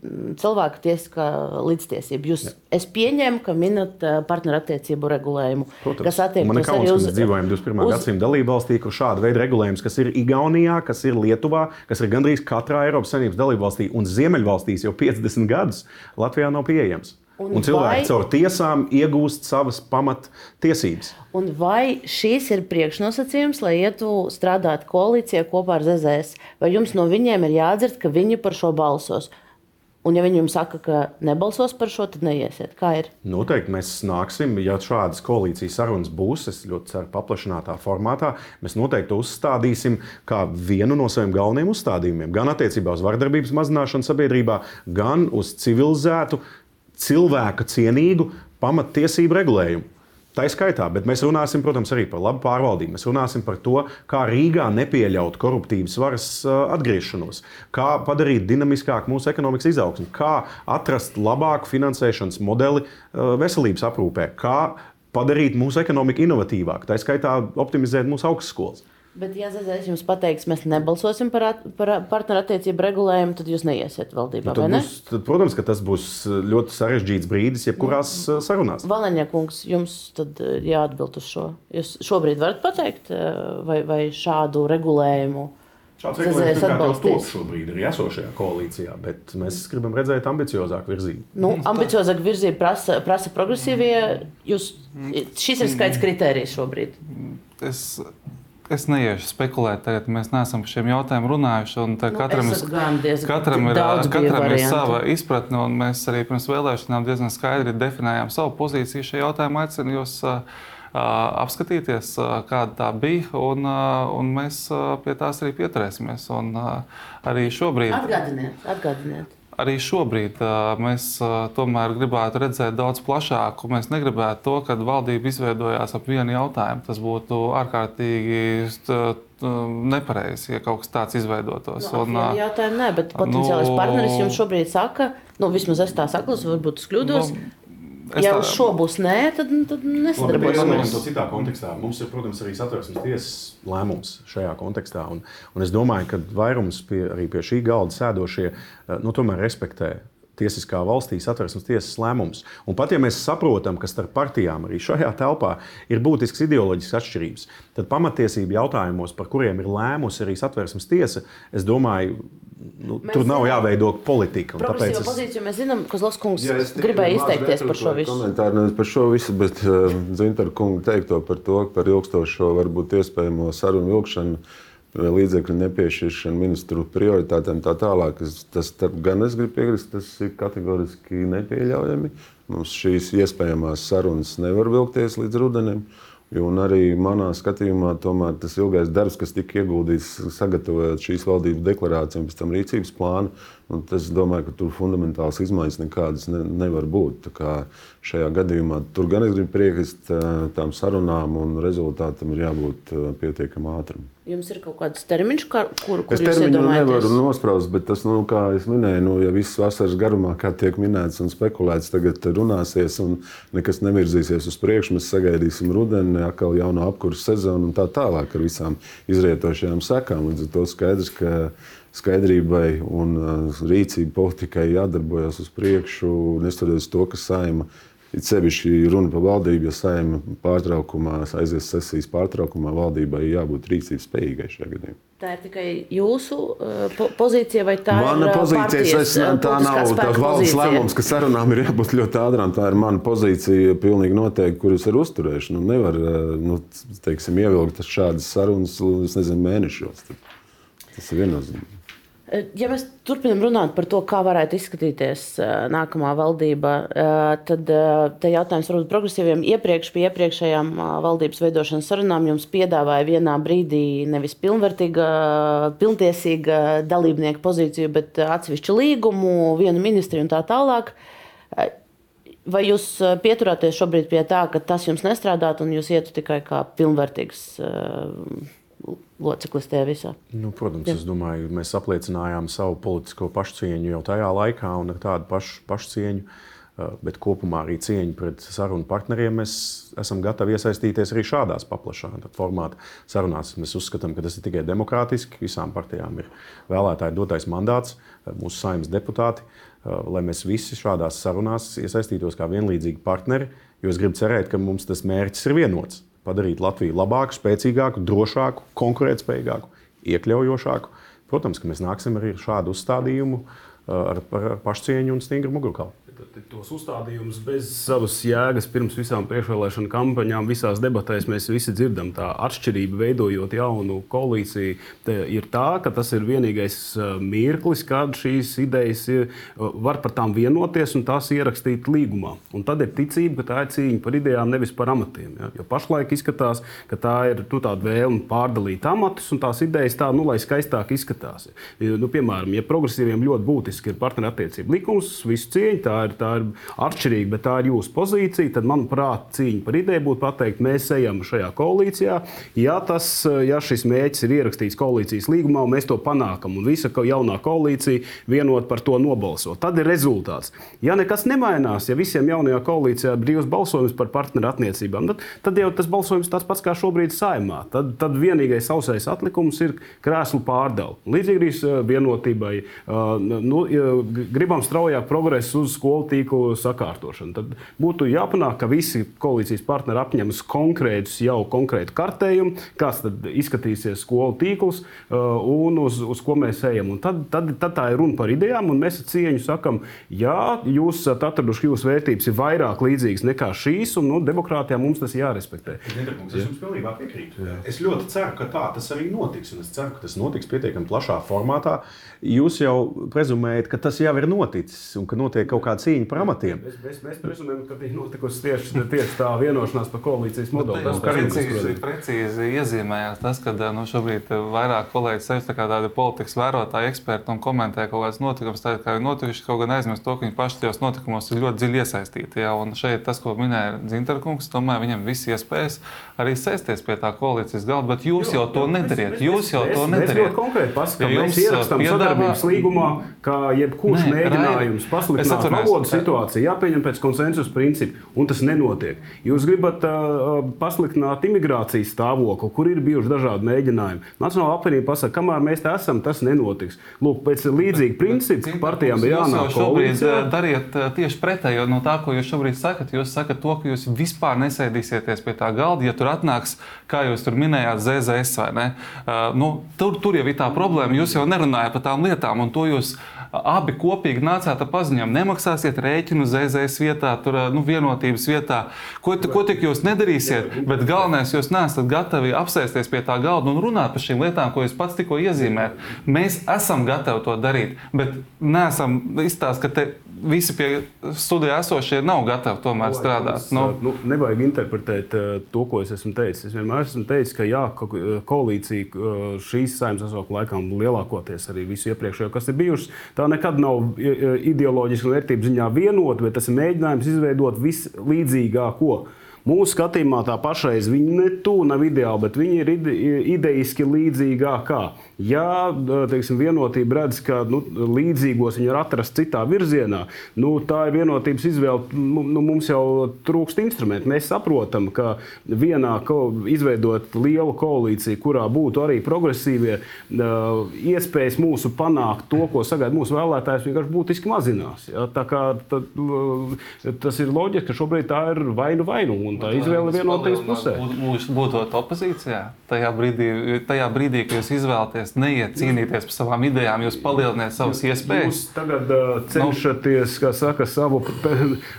cilvēku tiesiskā līdztiesību. Jūs, es pieņēmu, ka minat uh, partnerattiecību regulējumu, Protams, kas attiecas arī uz... Mēs dzīvojam 21. Uz... gadsimta dalību valstī, kur šāda veida regulējums, kas ir Igaunijā, kas ir Lietuvā, kas ir gandrīz katrā Eiropas Savienības dalību valstī un Ziemeļvalstīs jau 50 gadus, Latvijā nav pieejams. Un, un cilvēki vai... caur tiesām iegūst savas pamattiesības. Un vai šīs ir priekšnosacījums, lai ietu strādāt koalīcijā kopā ar ZZS? Vai jums no viņiem ir jādzird, ka viņi par šo balsos? Un, ja viņi jums saka, ka nebalsos par šo, tad neiesiet. Kā ir? Noteikti mēs nāksim, ja šādas koalīcijas sarunas būs, es ļoti ceru, paplašinātā formātā. Mēs noteikti uzstādīsim kā vienu no saviem galvenajiem uzstādījumiem. Gan attiecībā uz vardarbības mazināšanu sabiedrībā, gan uz civilizētu cilvēka cienīgu pamattiesību regulējumu. Tā ir skaitā, bet mēs runāsim, protams, arī par labu pārvaldību. Mēs runāsim par to, kā Rīgā nepieļaut koruptīvas varas atgriešanos, kā padarīt dinamiskāku mūsu ekonomikas izaugsmu, kā atrast labāku finansēšanas modeli veselības aprūpē, kā padarīt mūsu ekonomiku inovatīvāku, tā skaitā optimizēt mūsu augstskolas. Bet, ja ZZS jums pateiks, mēs nebalsosim par, at, par partnerattiecību regulējumu, tad jūs neiesiet valdībā. Nu, būs, tad, protams, ka tas būs ļoti sarežģīts brīdis, jebkurās nu, sarunās. Valēņa kungs, jums tad jāatbild uz šo. Jūs šobrīd varat pateikt, vai, vai šādu regulējumu. Šāds regulējums jau top šobrīd ir esošajā koalīcijā, bet mēs gribam redzēt ambiciozāku virzību. Nu, ambiciozāku virzību prasa, prasa progresīvie. Jūs, šis ir skaits kritērijs šobrīd. Es Es neiešu spekulēt, tagad mēs neesam par šiem jautājumiem runājuši. Nu, katram ir, katram ir, katram ir sava izpratne, un mēs arī pirms vēlēšanām diezgan skaidri definējām savu pozīciju šajā jautājumā. Aicinu jūs apskatīties, kāda tā bija, un, un mēs pie tās arī pieturēsimies. Un, arī šobrīd. Atgādiniet, atgādiniet arī šobrīd mēs tomēr gribētu redzēt daudz plašāku. Mēs negribētu to, ka valdība izveidojās ap vienu jautājumu. Tas būtu ārkārtīgi nepareizi, ja kaut kas tāds izveidotos. Nu, un, jautājumu nē, bet potenciālais nu, partneris jums šobrīd saka, nu, vismaz es tā saklaus, varbūt es kļūdos. Nu, Es ja tā... uz šo būs nē, tad, tad nesadarbosimies. To citā kontekstā. Mums ir, protams, arī satversmes tiesas lēmums šajā kontekstā. Un, un es domāju, ka vairums pie, arī pie šī galda sēdošie eh, nu, tomēr respektē tiesiskā valstī satversmes tiesas lēmums. Un pat ja mēs saprotam, ka starp partijām arī šajā telpā ir būtisks ideoloģisks atšķirības, tad pamatiesību jautājumos, par kuriem ir lēmusi arī satversmes tiesa, es domāju, Nu, mēs tur nav jāveido politika. Tāpēc es... pozīciju mēs zinām, ka Zlaskungs ja, gribēja izteikties par šo visu. Komentāru nevis par šo visu, bet uh, eh, Zintaru kungu teikto par to, par ilgstošo, varbūt iespējamo sarunu vilkšanu, līdzekļu nepiešķiršanu ministru prioritātēm tā tālāk. Es, tas gan es gribu piekrist, tas ir kategoriski nepieļaujami. Mums šīs iespējamās sarunas nevar vilkties līdz rudenim. Un arī manā skatījumā, tomēr, tas ilgais darbs, kas tika ieguldīts, sagatavojot šīs valdības deklarāciju un pēc tam rīcības plānu, es domāju, ka tur fundamentāls izmaiņas nekādas ne, nevar būt. Šajā gadījumā tur gan es gribu piekrist tām sarunām, un rezultātam ir jābūt pietiekami ātram. Jums ir kaut kāds termiņš, kur, kur es termiņu nevaru nospraust, bet tas, nu, kā jau minēju, nu, ja viss vasaras garumā, kā tiek minēts un spekulēts, tagad runāsies un nekas nevirzīsies uz priekšu, mēs sagaidīsim rudeni, atkal jaunu apkursu sezonu un tā tālāk ar visām izrietošajām sekām. Līdz ar to skaidrs, ka skaidrībai un rīcību politikai jādarbojas uz priekšu, neskatoties to, ka saima ir It sevišķi runa par valdību, jo saimē pārtraukumā, aizies sesijas pārtraukumā, valdībai jābūt rīcības spējīgai šajā gadījumā. Tā ir tikai jūsu uh, po pozīcija, vai tā mana ir pozīcija? Partijas, es, tā nav tā valdes lēmums, ka sarunām ir jābūt ļoti ātrām. Tā ir mana pozīcija, pilnīgi noteikti, kuras ir uzturēšana. Nu, nevar nu, teiksim, ievilkt šādas sarunas, es nezinu, mēnešos. Tas ir viennozīmīgi. Ja mēs turpinām runāt par to, kā varētu izskatīties nākamā valdība, tad te jautājums varbūt progresīviem iepriekš pie iepriekšējām valdības veidošanas sarunām jums piedāvāja vienā brīdī nevis pilnvērtīga, pilntiesīga dalībnieka pozīciju, bet atsevišķu līgumu, vienu ministriju un tā tālāk. Vai jūs pieturāties šobrīd pie tā, ka tas jums nestrādātu un jūs ietu tikai kā pilnvērtīgs? Loceklis tajā visā. Nu, protams, Jā. es domāju, mēs apliecinājām savu politisko pašcieņu jau tajā laikā un ar tādu pašu pašcieņu. Bet kopumā arī cieņu pret sarunu partneriem mēs esam gatavi iesaistīties arī šādās paplašinātā formātā sarunās. Mēs uzskatām, ka tas ir tikai demokrātiski. Visām partijām ir vēlētāju dotais mandāts, mūsu saimnes deputāti, lai mēs visi šādās sarunās iesaistītos kā vienlīdzīgi partneri. Jo es gribu cerēt, ka mums tas mērķis ir vienots padarīt Latviju labāku, spēcīgāku, drošāku, konkurētspējīgāku, iekļaujošāku. Protams, ka mēs nāksim arī ar šādu uzstādījumu, ar, ar pašcieņu un stingru mugurkaulu tos uzstādījumus bez savas jēgas pirms visām priekšvēlēšana kampaņām, visās debatēs mēs visi dzirdam. Tā atšķirība, veidojot jaunu koalīciju, ir tā, ka tas ir vienīgais mirklis, kad šīs idejas ir, var par tām vienoties un tās ierakstīt līgumā. Un tad ir ticība, ka tā ir cīņa par idejām, nevis par amatiem. Ja? Jo pašlaik izskatās, ka tā ir nu, vēlme pārdalīt amatus un tās idejas tā, nu, lai skaistāk izskatās. Nu, piemēram, ja progresīviem ļoti būtiski ir partnerattiecību likums, visu cieņu, tā ir tā ir atšķirīga, bet tā ir jūsu pozīcija, tad, manuprāt, cīņa par ideju būtu pateikt, mēs ejam šajā koalīcijā. Ja, tas, ja šis mērķis ir ierakstīts koalīcijas līgumā, un mēs to panākam, un visa jaunā koalīcija vienot par to nobalso, tad ir rezultāts. Ja nekas nemainās, ja visiem jaunajā koalīcijā ir brīvs balsojums par partneru attiecībām, tad, tad jau tas balsojums tāds pats kā šobrīd saimā. Tad, tad vienīgais sausais atlikums ir krēslu pārdala. Līdzīgi arī vienotībai. Nu, gribam straujāk progresu uz skolu tīklu sakārtošanu. Tad būtu jāpanāk, ka visi koalīcijas partneri apņemas konkrētus, jau konkrētu kartējumu, kāds tad izskatīsies skolu tīkls uh, un uz, uz ko mēs ejam. Un tad, tad, tad tā ir runa par idejām, un mēs ar cieņu sakam, jā, jūs esat atraduši, ka jūsu vērtības ir vairāk līdzīgas nekā šīs, un nu, demokrātijā mums tas jārespektē. Es jums pilnībā piekrītu. Jā. Es ļoti ceru, ka tā tas arī notiks, un es ceru, ka tas notiks pietiekami plašā formātā. Jūs jau prezumējat, ka tas jau ir noticis un ka notiek kaut kāda cīņa par amatiem. Mēs, mēs, mēs prezumējam, ka ir notikusi tieši, tieši tā vienošanās par koalīcijas modeli. Tas precīzi, precīzi iezīmējās tas, ka nu, šobrīd vairāk kolēģi sevi tā kā tādi politikas vērotāji, eksperti un komentē kaut kādas notikumus, tādi kā ir notikuši, kaut gan aizmirst to, ka viņi paši tajos notikumos ir ļoti dziļi iesaistīti. Jā, un šeit tas, ko minēja Zinterkungs, tomēr viņam viss iespējas arī sēsties pie tā koalīcijas galda, bet jūs jau to nedariet. Jūs jau to nedariet. Konkrēti paskatām, mēs ierakstām sadarbības līgumā, ka jebkurš mēģinājums pasliktināt valodu situāciju jāpieņem pēc konsensus principa, un tas nenotiek. Jūs gribat uh, pasliktināt imigrācijas stāvokli, kur ir bijuši dažādi mēģinājumi. Nacionāla apvienība pasaka, kamēr mēs te esam, tas nenotiks. Lūk, pēc līdzīga principa partijām ir jānāk šobrīd dariet tieši pretējo no tā, ko jūs šobrīd sakat. Jūs sakat to, ka jūs vispār nesēdīsieties pie tā galda, ja tur atnāks, kā jūs tur minējāt, ZZS vai ne. Uh, nu, tur, tur jau ir tā problēma. Jūs jau nerunājat par tām lietām, un to jūs abi kopīgi nācāt ar paziņojumu, nemaksāsiet rēķinu ZZS vietā, tur, nu, vienotības vietā. Ko, ko tik jūs nedarīsiet, bet galvenais, jūs neesat gatavi apsēsties pie tā galda un runāt par šīm lietām, ko jūs pats tikko iezīmējat. Mēs esam gatavi to darīt, bet neesam izstāstīt, ka te visi pie studijā esošie nav gatavi tomēr strādāt. Nu, nu, nevajag interpretēt uh, to, ko es esmu teicis. Es vienmēr esmu teicis, ka jā, ko, koalīcija šīs saimnes sasaukuma laikā lielākoties arī visu iepriekšējo, kas ir bijušas, tā nekad nav ideoloģiski un vērtību ziņā vienota, bet tas ir mēģinājums izveidot vislīdzīgāko. Mūsu skatījumā tā pašreiz viņa ne tuvu nav ideāla, bet viņa ir ide, idejiski līdzīgākā. Ja teiksim, vienotība redz, ka nu, līdzīgos viņi var atrast citā virzienā, nu, tā ir vienotības izvēle. Nu, nu, mums jau trūkst instrumentu. Mēs saprotam, ka vienā ko, izveidot lielu koalīciju, kurā būtu arī progresīvie, iespējas mūsu panākt to, ko sagaida mūsu vēlētājs, vienkārši būtiski mazinās. Ja? Tā kā, tad, tas ir loģiski, ka šobrīd tā ir vainu vainu, un tā izvēle vienotības pusē. Būtu opozīcijā tajā brīdī, tajā brīdī, kad jūs izvēlaties jūs neiet cīnīties par savām idejām, jūs palielināt savas iespējas. Jūs tagad uh, cenšaties, kā saka, savu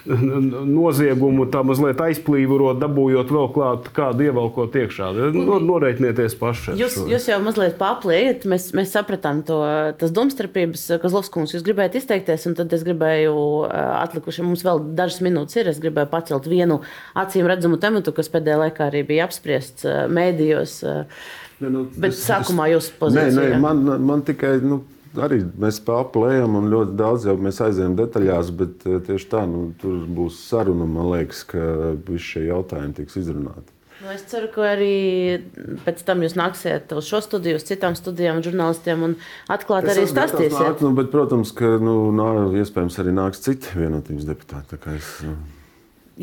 noziegumu tā mazliet aizplīvot, dabūjot vēl klāt kādu ievelkot iekšā. No, norēķinieties paši. Jūs, jūs jau mazliet papliet, mēs, mēs sapratām to, tas domstarpības, kas Lovskungs, jūs gribējāt izteikties, un tad es gribēju atlikuši, mums vēl dažas minūtes ir, es gribēju pacelt vienu acīm redzamu tematu, kas pēdējā laikā arī bija apspriests mēdījos. Uh, Ne, nu, Bet es, sākumā jūs pozīcijā. Nē, nē, man, man tikai. Nu, arī mēs pārplējam, un ļoti daudz jau mēs aizējām detaļās, bet eh, tieši tā, nu, tur būs saruna. Man liekas, ka visi šie jautājumi tiks izrunāti. Nu, es ceru, ka arī pēc tam jūs nāksiet uz šo studiju, uz citām studijām, žurnālistiem un atklāti arī stāstīsiet. Nu, bet, protams, ka nu, nā, iespējams arī nāks citi vienotības deputāti. Es, nu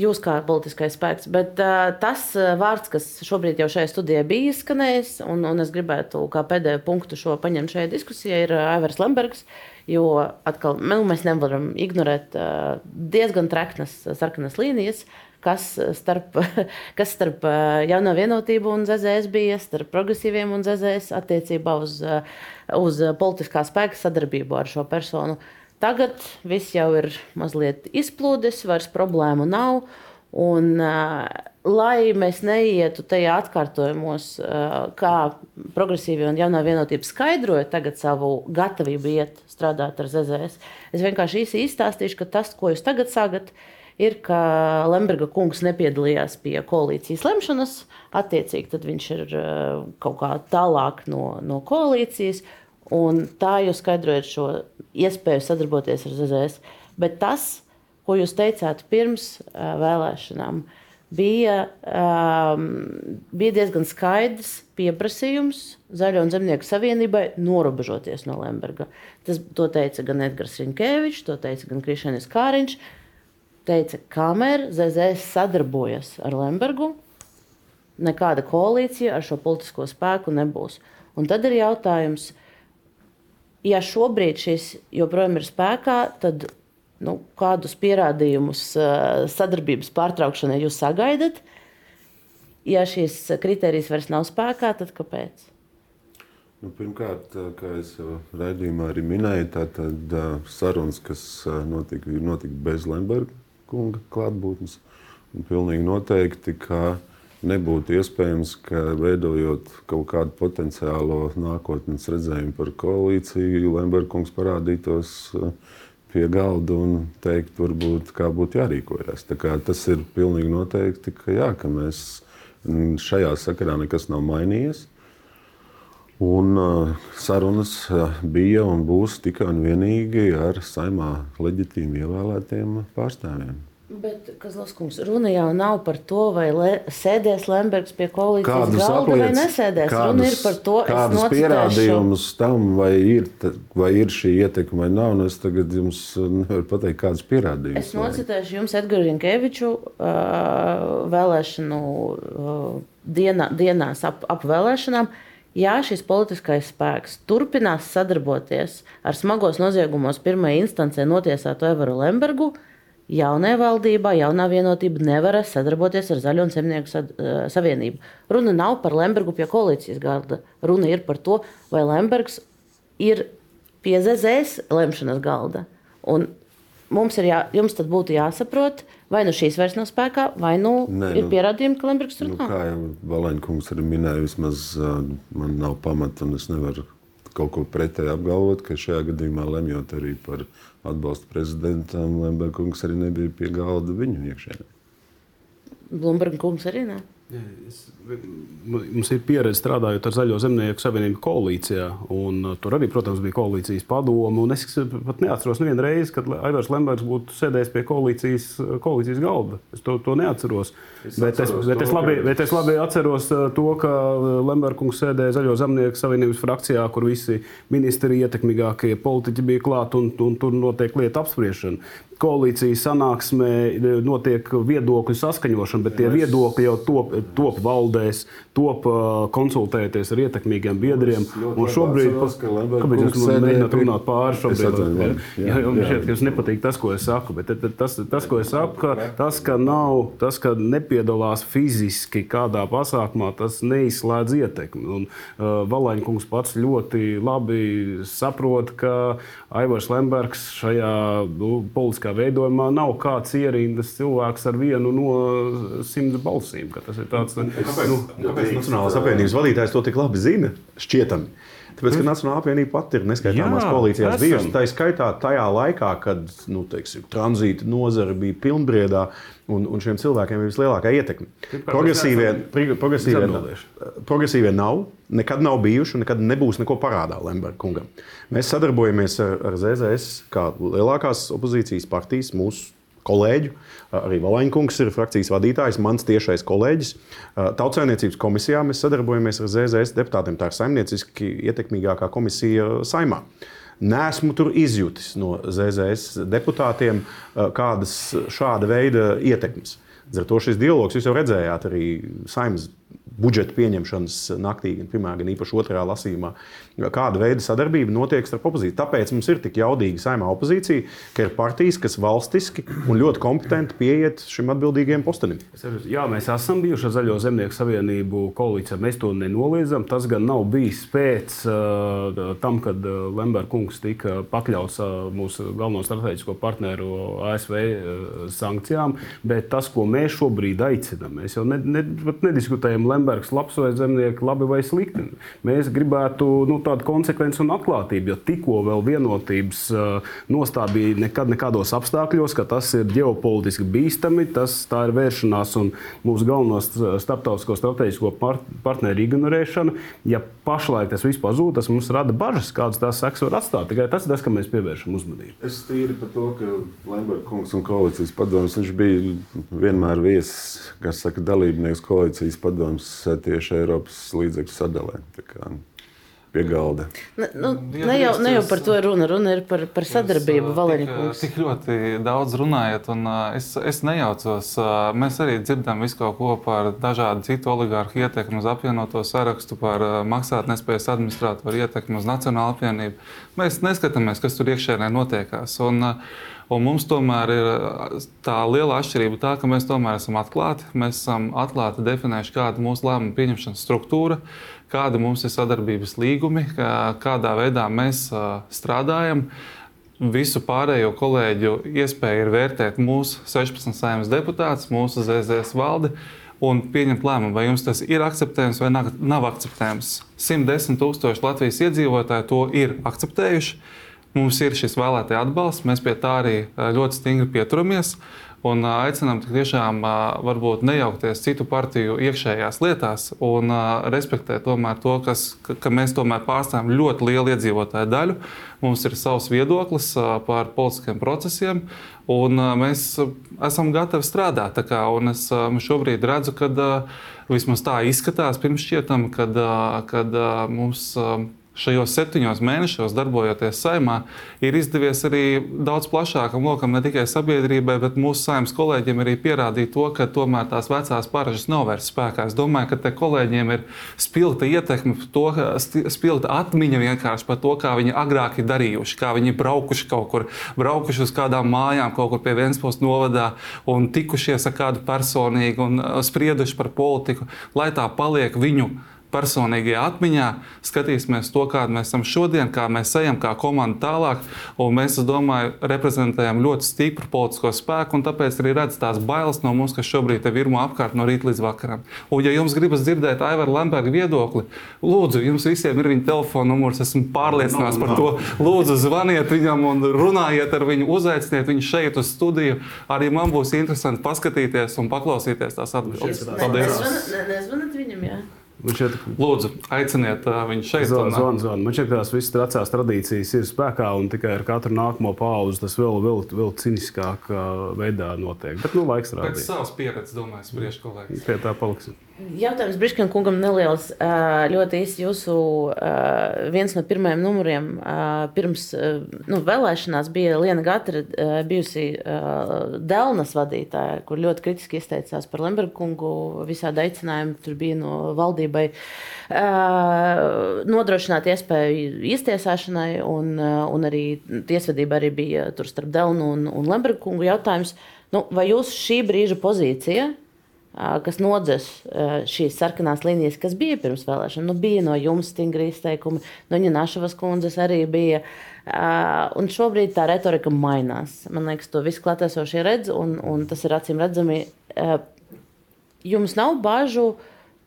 jūs kā politiskais spēks. Bet uh, tas vārds, kas šobrīd jau šajā studijā bija izskanējis, un, un es gribētu kā pēdējo punktu šo paņemt šajā diskusijā, ir Aivars Lembergs. Jo atkal nu, mēs nevaram ignorēt uh, diezgan treknas sarkanas līnijas, kas starp, (laughs) kas starp jauno vienotību un ZZS bija, starp progresīviem un ZZS attiecībā uz, uz politiskā spēka sadarbību ar šo personu. Uh, Tagad viss jau ir mazliet izplūdis, vairs problēmu nav. Un, lai mēs neietu tajā atkārtojumos, kā progresīvi un jaunā vienotība skaidroja tagad savu gatavību iet strādāt ar ZZS, es vienkārši īsi izstāstīšu, ka tas, ko jūs tagad sagat, ir, ka Lemberga kungs nepiedalījās pie koalīcijas lemšanas. Attiecīgi, viņš ir kaut kā tālāk no, no koalīcijas. Un tā jūs skaidrojat šo iespēju sadarboties ar ZZS. Bet tas, ko jūs teicāt pirms uh, vēlēšanām, bija, um, bija diezgan skaidrs pieprasījums Zaļo un Zemnieku savienībai norobežoties no Lemberga. Tas teica gan Edgars Rinkēvičs, to teica gan Krišņēnis Kāriņš. Teica, kamēr ZZS sadarbojas ar Lembergu, nekāda koalīcija ar šo politisko spēku nebūs. Un tad ir jautājums, ja šobrīd šis joprojām ir spēkā, tad nu, kādus pierādījumus sadarbības pārtraukšanai jūs sagaidat? Ja šīs kriterijas vairs nav spēkā, tad kāpēc? Nu, pirmkārt, kā jau raidījumā arī minēju, tad sarunas, kas notika, notika bez Lemberga kunga klātbūtnes. Pilnīgi noteikti, ka nebūtu iespējams, ka veidojot kaut kādu potenciālo nākotnes redzējumu par koalīciju, Lemberkungs parādītos eh, pie galda un teikt, varbūt, kā būtu jārīkojas. Tas ir pilnīgi noteikti, ka, jā, ka mēs šajā sakarā nekas nav mainījies. Un uh, sarunas uh, bija un būs tikai un vienīgi ar saimā leģitīmi ievēlētiem pārstāvjiem. Bet, Kazlauskungs, runa jau nav par to, vai le, sēdēs Lembergs pie kādus galda apliec, vai nesēdēs. Kādus, runa ir par to, kādus pierādījumus tam, vai ir, vai ir šī ietekme vai nav. Nu es tagad jums nevaru pateikt, kādus pierādījumus. Es nocitēšu jums Edgars Rinkeviču uh, vēlēšanu uh, dienā, dienās ap, ap vēlēšanām. Ja šis politiskais spēks turpinās sadarboties ar smagos noziegumos pirmajā instancē notiesātu Everu Lembergu, uh, jaunajā valdībā, jaunā vienotība nevarēs sadarboties ar Zaļo un Zemnieku sad, uh, savienību. Runa nav par Lembergu pie koalīcijas galda. Runa ir par to, vai Lembergs ir pie ZZS lemšanas galda. Un mums ir jā, jums tad būtu jāsaprot, vai nu šīs vairs nav spēkā, vai nu Nē, ir nu, pierādījumi, ka Lembergs tur nu, nav. Kā jau Valēnkungs arī minēja, vismaz man nav pamata un es nevaru kaut ko pretēji apgalvot, ka šajā gadījumā lemjot arī par atbalstu prezidentam, Lembergs arī nebija pie galda viņu iekšēnē. Blūmberga kungs arī ne. Mums ir pieredze strādājot ar Zaļo zemnieku savienību koalīcijā. Un, uh, tur arī, protams, bija koalīcijas padome. Es pat neatceros nevienu reizi, kad Aivars Lembergs būtu sēdējis pie koalīcijas, koalīcijas galda. Es to, to neatceros. Es bet, es, bet, es labi, bet es labi atceros uh, to, ka uh, Lembergs sēdēja Zaļo zemnieku savienības frakcijā, kur visi ministri ietekmīgākie politiķi bija klāt un, un tur notiek lieta apspriešana koalīcijas sanāksmē notiek viedokļu saskaņošana, bet tie viedokļi jau top, top valdēs, top konsultēties ar ietekmīgiem biedriem. Un šobrīd, kāpēc jūs man mēģināt runāt pāri šobrīd? Jā, jums šķiet, ka jums nepatīk tas, ko es saku, bet tas, tas ko es saku, ka tas, ka nav, tas, ka nepiedalās fiziski kādā pasākumā, tas neizslēdz ietekmi. Un uh, Valaņkungs pats ļoti labi saprot, ka Aivars Lembergs šajā nu, politiskā politiskā veidojumā nav kāds ierindas cilvēks ar vienu no simts balsīm. Tas ir tāds, kāpēc, nu, kāpēc Nacionālās apvienības vadītājs to tik labi zina? Šķietami. Tāpēc, ka Nacionālā apvienība pati ir neskaitāmās koalīcijās bijusi. Tā ir skaitā tajā laikā, kad nu, teiksim, tranzīta nozara bija pilnbriedā un, un šiem cilvēkiem ir vislielākā ietekme. Progresīvie, progresīvie, progresīvie nav, nekad nav bijuši un nekad nebūs neko parādā Lemberga kungam. Mēs sadarbojamies ar, ar ZZS kā lielākās opozīcijas partijas, mūsu kolēģu. Arī Valaņkungs ir frakcijas vadītājs, mans tiešais kolēģis. Tautsēmniecības komisijā mēs sadarbojamies ar ZZS deputātiem. Tā ir saimnieciski ietekmīgākā komisija saimā. Nesmu tur izjutis no ZZS deputātiem kādas šāda veida ietekmes. Ar to šis dialogs, jūs jau redzējāt, arī saimnes budžeta pieņemšanas naktī, gan pirmā, gan īpaši otrajā lasījumā, kāda veida sadarbība notiek starp opozīciju. Tāpēc mums ir tik jaudīga saimā opozīcija, ka ir partijas, kas valstiski un ļoti kompetenti pieiet šim atbildīgajam postenim. Jā, mēs esam bijuši ar Zaļo zemnieku savienību koalīcijā. Mēs to nenoliedzam. Tas gan nav bijis pēc uh, tam, kad uh, Lemberga kungs tika pakļauts uh, mūsu galveno strateģisko partneru ASV uh, sankcijām, bet tas, ko mēs šobrīd aicinām, mēs jau ne, ne, nediskutējam Lemberga labs vai zemnieki, labi vai slikti. Mēs gribētu nu, tādu konsekvenci un atklātību, jo tikko vēl vienotības uh, nostāja nekad nekādos apstākļos, ka tas ir ģeopolitiski bīstami, tas ir vēršanās un mūsu galveno starptautisko strateģisko par partneru ignorēšana. Ja pašlaik tas viss pazūd, tas mums rada bažas, kādas tās sekas var atstāt. Tikai tas ir tas, ka mēs pievēršam uzmanību. Es tīri par to, ka Lemberga kungs un koalīcijas padomus bija vienmēr viesis, kas saka, dalībnieks koalīcijas padomus tieši Eiropas līdzekļu sadalē. Pie galda. Ne, nu, ne, jau, ne jau par to runa, runa ir par, par sadarbību. Jūs tik, tik ļoti daudz runājat, un es, es nejaucos. Mēs arī dzirdam visu kaut ko par dažādu citu oligārhu ietekmi uz apvienoto sarakstu, par maksātnespējas administrātoru ietekmi uz Nacionālo apvienību. Mēs neskatāmies, kas tur iekšēnē notiekās. Un, Un mums tomēr ir tā liela atšķirība, tā, ka mēs tomēr esam atklāti. Mēs esam atklāti definējuši, kāda ir mūsu lēmuma pieņemšanas struktūra, kāda mums ir sadarbības līgumi, kādā veidā mēs strādājam. Visu pārējo kolēģu iespēju ir vērtēt mūsu 16 saimnes deputātus, mūsu ZZS valdi un pieņemt lēmumu, vai jums tas ir akceptējams vai nav akceptējams. 110 tūkstoši Latvijas iedzīvotāji to ir akceptējuši. Mums ir šis vēlētāja atbalsts, mēs pie tā arī ļoti stingri pieturamies. Un aicinām tiešām varbūt nejaukties citu partiju iekšējās lietās un respektēt tomēr to, kas, ka mēs tomēr pārstāvam ļoti lielu iedzīvotāju daļu. Mums ir savs viedoklis par politiskiem procesiem, un mēs esam gatavi strādāt. Kā, es šobrīd redzu, ka vismaz tā izskatās pirms šķietam, kad, kad mums šajos septiņos mēnešos, darbojoties saimā, ir izdevies arī daudz plašākam lokam, ne tikai sabiedrībai, bet mūsu saimnes kolēģiem arī pierādīt to, ka tomēr tās vecās paražas nav vairs spēkā. Es domāju, ka te kolēģiem ir spilgta ietekme, to, spilgta atmiņa vienkārši par to, kā viņi agrāk ir darījuši, kā viņi braukuši kaut kur, braukuši uz kādām mājām, kaut kur pie Vēncpils novadā un tikušies ar kādu personīgu un sprieduši par politiku, lai tā paliek viņu personīgajā atmiņā, skatīsimies to, kāda mēs esam šodien, kā mēs ejam, kā komanda tālāk. Mēs, es domāju, reprezentējam ļoti stipru politisko spēku, un tāpēc arī redz tās bailes no mums, kas šobrīd ir virmo apkārt no rīta līdz vakaram. Un, ja jums gribas dzirdēt Aivara Lemberga viedokli, lūdzu, jums visiem ir viņa telefona numurs, esmu pārliecināts par to. Lūdzu, zvaniet viņam un runājiet ar viņu, uzaiciniet viņu šeit uz studiju. Arī man būs interesanti paskatīties un paklausīties tās atbildes. Paldies! Nezvanat viņam, jā. Šeit, Lūdzu, aiciniet uh, viņu šeit. Zvan, zvan, zvan. Man šķiet, ka tās visas vecās tradīcijas ir spēkā un tikai ar katru nākamo pauzi tas vēl, vēl, vēl ciniskākā veidā notiek. Bet nu, laiks rādīs. Pēc savas pieredzes, domāju, spriež kolēģis. Pie tā paliksim. Jautājums Briškam kungam neliels. Ļoti īsi jūsu viens no pirmajiem numuriem pirms nu, vēlēšanās bija Liena Gatra, bijusi Delnas vadītāja, kur ļoti kritiski izteicās par Lembergu kungu. Visādi aicinājumi tur bija no valdībai nodrošināt iespēju iztiesāšanai, un, un arī tiesvedība arī bija tur starp Delnu un, un Lembergu kungu jautājums. Nu, vai jūs šī brīža pozīcija kas nodzes šīs sarkanās līnijas, kas bija pirms vēlēšanām. Nu, bija no jums stingri izteikumi, no Ņanašavas kundzes arī bija. Un šobrīd tā retorika mainās. Man liekas, to visu klātesošie redz, un, un tas ir acīm redzami. Jums nav bažu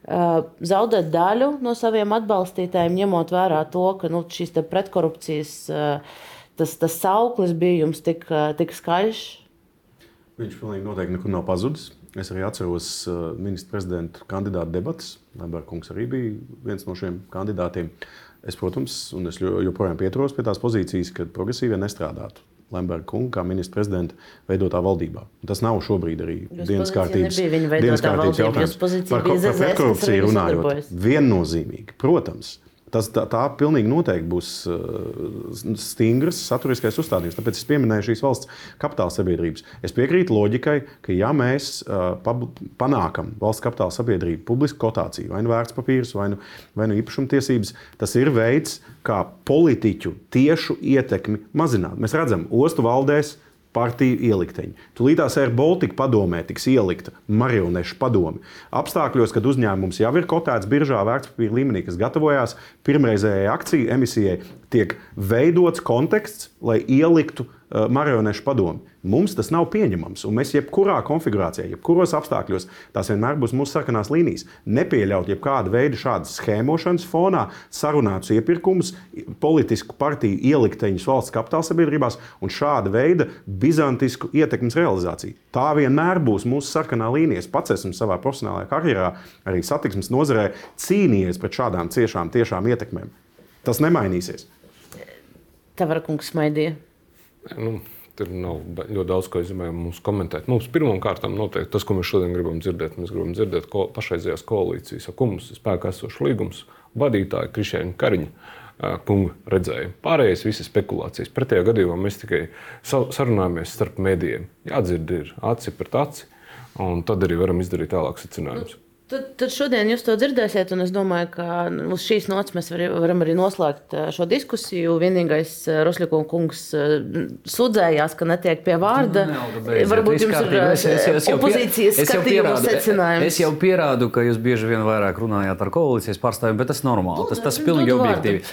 zaudēt daļu no saviem atbalstītājiem, ņemot vērā to, ka nu, šīs pretkorupcijas tas, tas sauklis bija jums tik, tik skaļš. Viņš pilnīgi noteikti nekur nav pazudis. Es arī atceros uh, ministra prezidenta kandidātu debatas. Lembergs arī bija viens no šiem kandidātiem. Es, protams, un es joprojām pieturos pie tās pozīcijas, ka progresīvie nestrādātu. Lemberga kunga kā ministra prezidenta veidotā valdībā. Tas nav šobrīd arī Jūs dienas kārtības, dienas kārtības jautājums. Par, par pretkorupciju runājot. Viennozīmīgi, protams, Tas, tā, tā pilnīgi noteikti būs uh, stingrs saturiskais uzstādījums. Tāpēc es pieminēju šīs valsts kapitāla sabiedrības. Es piekrītu loģikai, ka ja mēs uh, panākam valsts kapitāla sabiedrību publisku kotāciju, vai nu vērtspapīrus, vai nu, vai nu īpašumtiesības, tas ir veids, kā politiķu tiešu ietekmi mazināt. Mēs redzam, ostu valdēs partiju ielikteņi. Tūlītās Air Baltica padomē tiks ielikta marionešu padome. Apstākļos, kad uzņēmums jau ir kotēts biržā vērtspapīra līmenī, kas gatavojās pirmreizējai akciju emisijai, tiek veidots konteksts, lai ieliktu uh, marionešu padomu. Mums tas nav pieņemams, un mēs jebkurā konfigurācijā, jebkuros apstākļos, tās vienmēr būs mūsu sarkanās līnijas. Nepieļaut jebkādu veidu šādas schēmošanas fonā, sarunātus iepirkumus, politisku partiju ielikteņus valsts kapitāla sabiedrībās un šāda veida bizantisku ietekmes realizāciju. Tā vienmēr būs mūsu sarkanā līnija. Es pats esmu savā profesionālajā karjerā, arī satiksmes nozarē, cīnījies pret šādām ciešām, tiešām ietekmēm. Tas nemainīsies. Tavara kungs smaidīja. Nu, Tur nav ļoti daudz ko mums komentēt. Mums pirmkārt noteikti tas, ko mēs šodien gribam dzirdēt, mēs gribam dzirdēt ko, pašreizējās koalīcijas, ko mums ir spēkā esošs līgums, vadītāja Krišēna Kariņa kunga redzējumu. Pārējais visas spekulācijas. Pretējā gadījumā mēs tikai sarunājamies starp mēdījiem. Jādzird ir aci pret aci, un tad arī varam izdarīt tālākus secinājumus. Tad, tad šodien jūs to dzirdēsiet, un es domāju, ka uz šīs nots mēs var, varam arī noslēgt šo diskusiju. Vienīgais Rosļako kungs sūdzējās, ka netiek pie vārda. Nu, ne, Varbūt jums ir es, es, es opozīcijas skatījuma secinājums. Es jau pierādu, ka jūs bieži vien vairāk runājāt ar koalīcijas pārstāvjiem, bet tas ir normāli. Tas, tas ir pilnīgi objektīvi.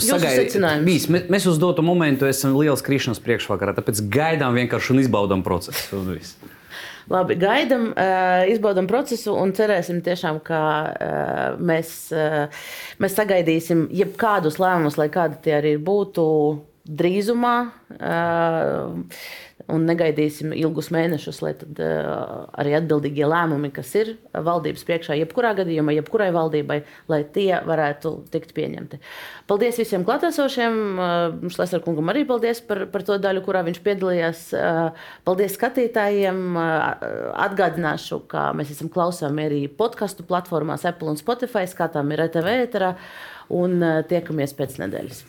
Sagaidiet, mēs uz dotu momentu esam liels krišanas priekšvakarā, tāpēc gaidām vienkārši un izbaudām procesu. Un Labi, gaidām, uh, izbaudām procesu un cerēsim, tiešām, ka uh, mēs, uh, mēs sagaidīsim jebkādus lēmumus, lai kādi tie arī būtu drīzumā. Un negaidīsim ilgus mēnešus, lai tad, uh, arī atbildīgie lēmumi, kas ir valdības priekšā, jebkurā gadījumā, jebkurai valdībai, lai tie varētu tikt pieņemti. Paldies visiem klātesošiem. Uh, Šlesner kungam arī paldies par, par to daļu, kurā viņš piedalījās. Uh, paldies skatītājiem. Uh, atgādināšu, ka mēs esam klausāmi arī podkastu platformās Apple un Spotify, skatām ir RTV ēterā un uh, tiekamies pēc nedēļas.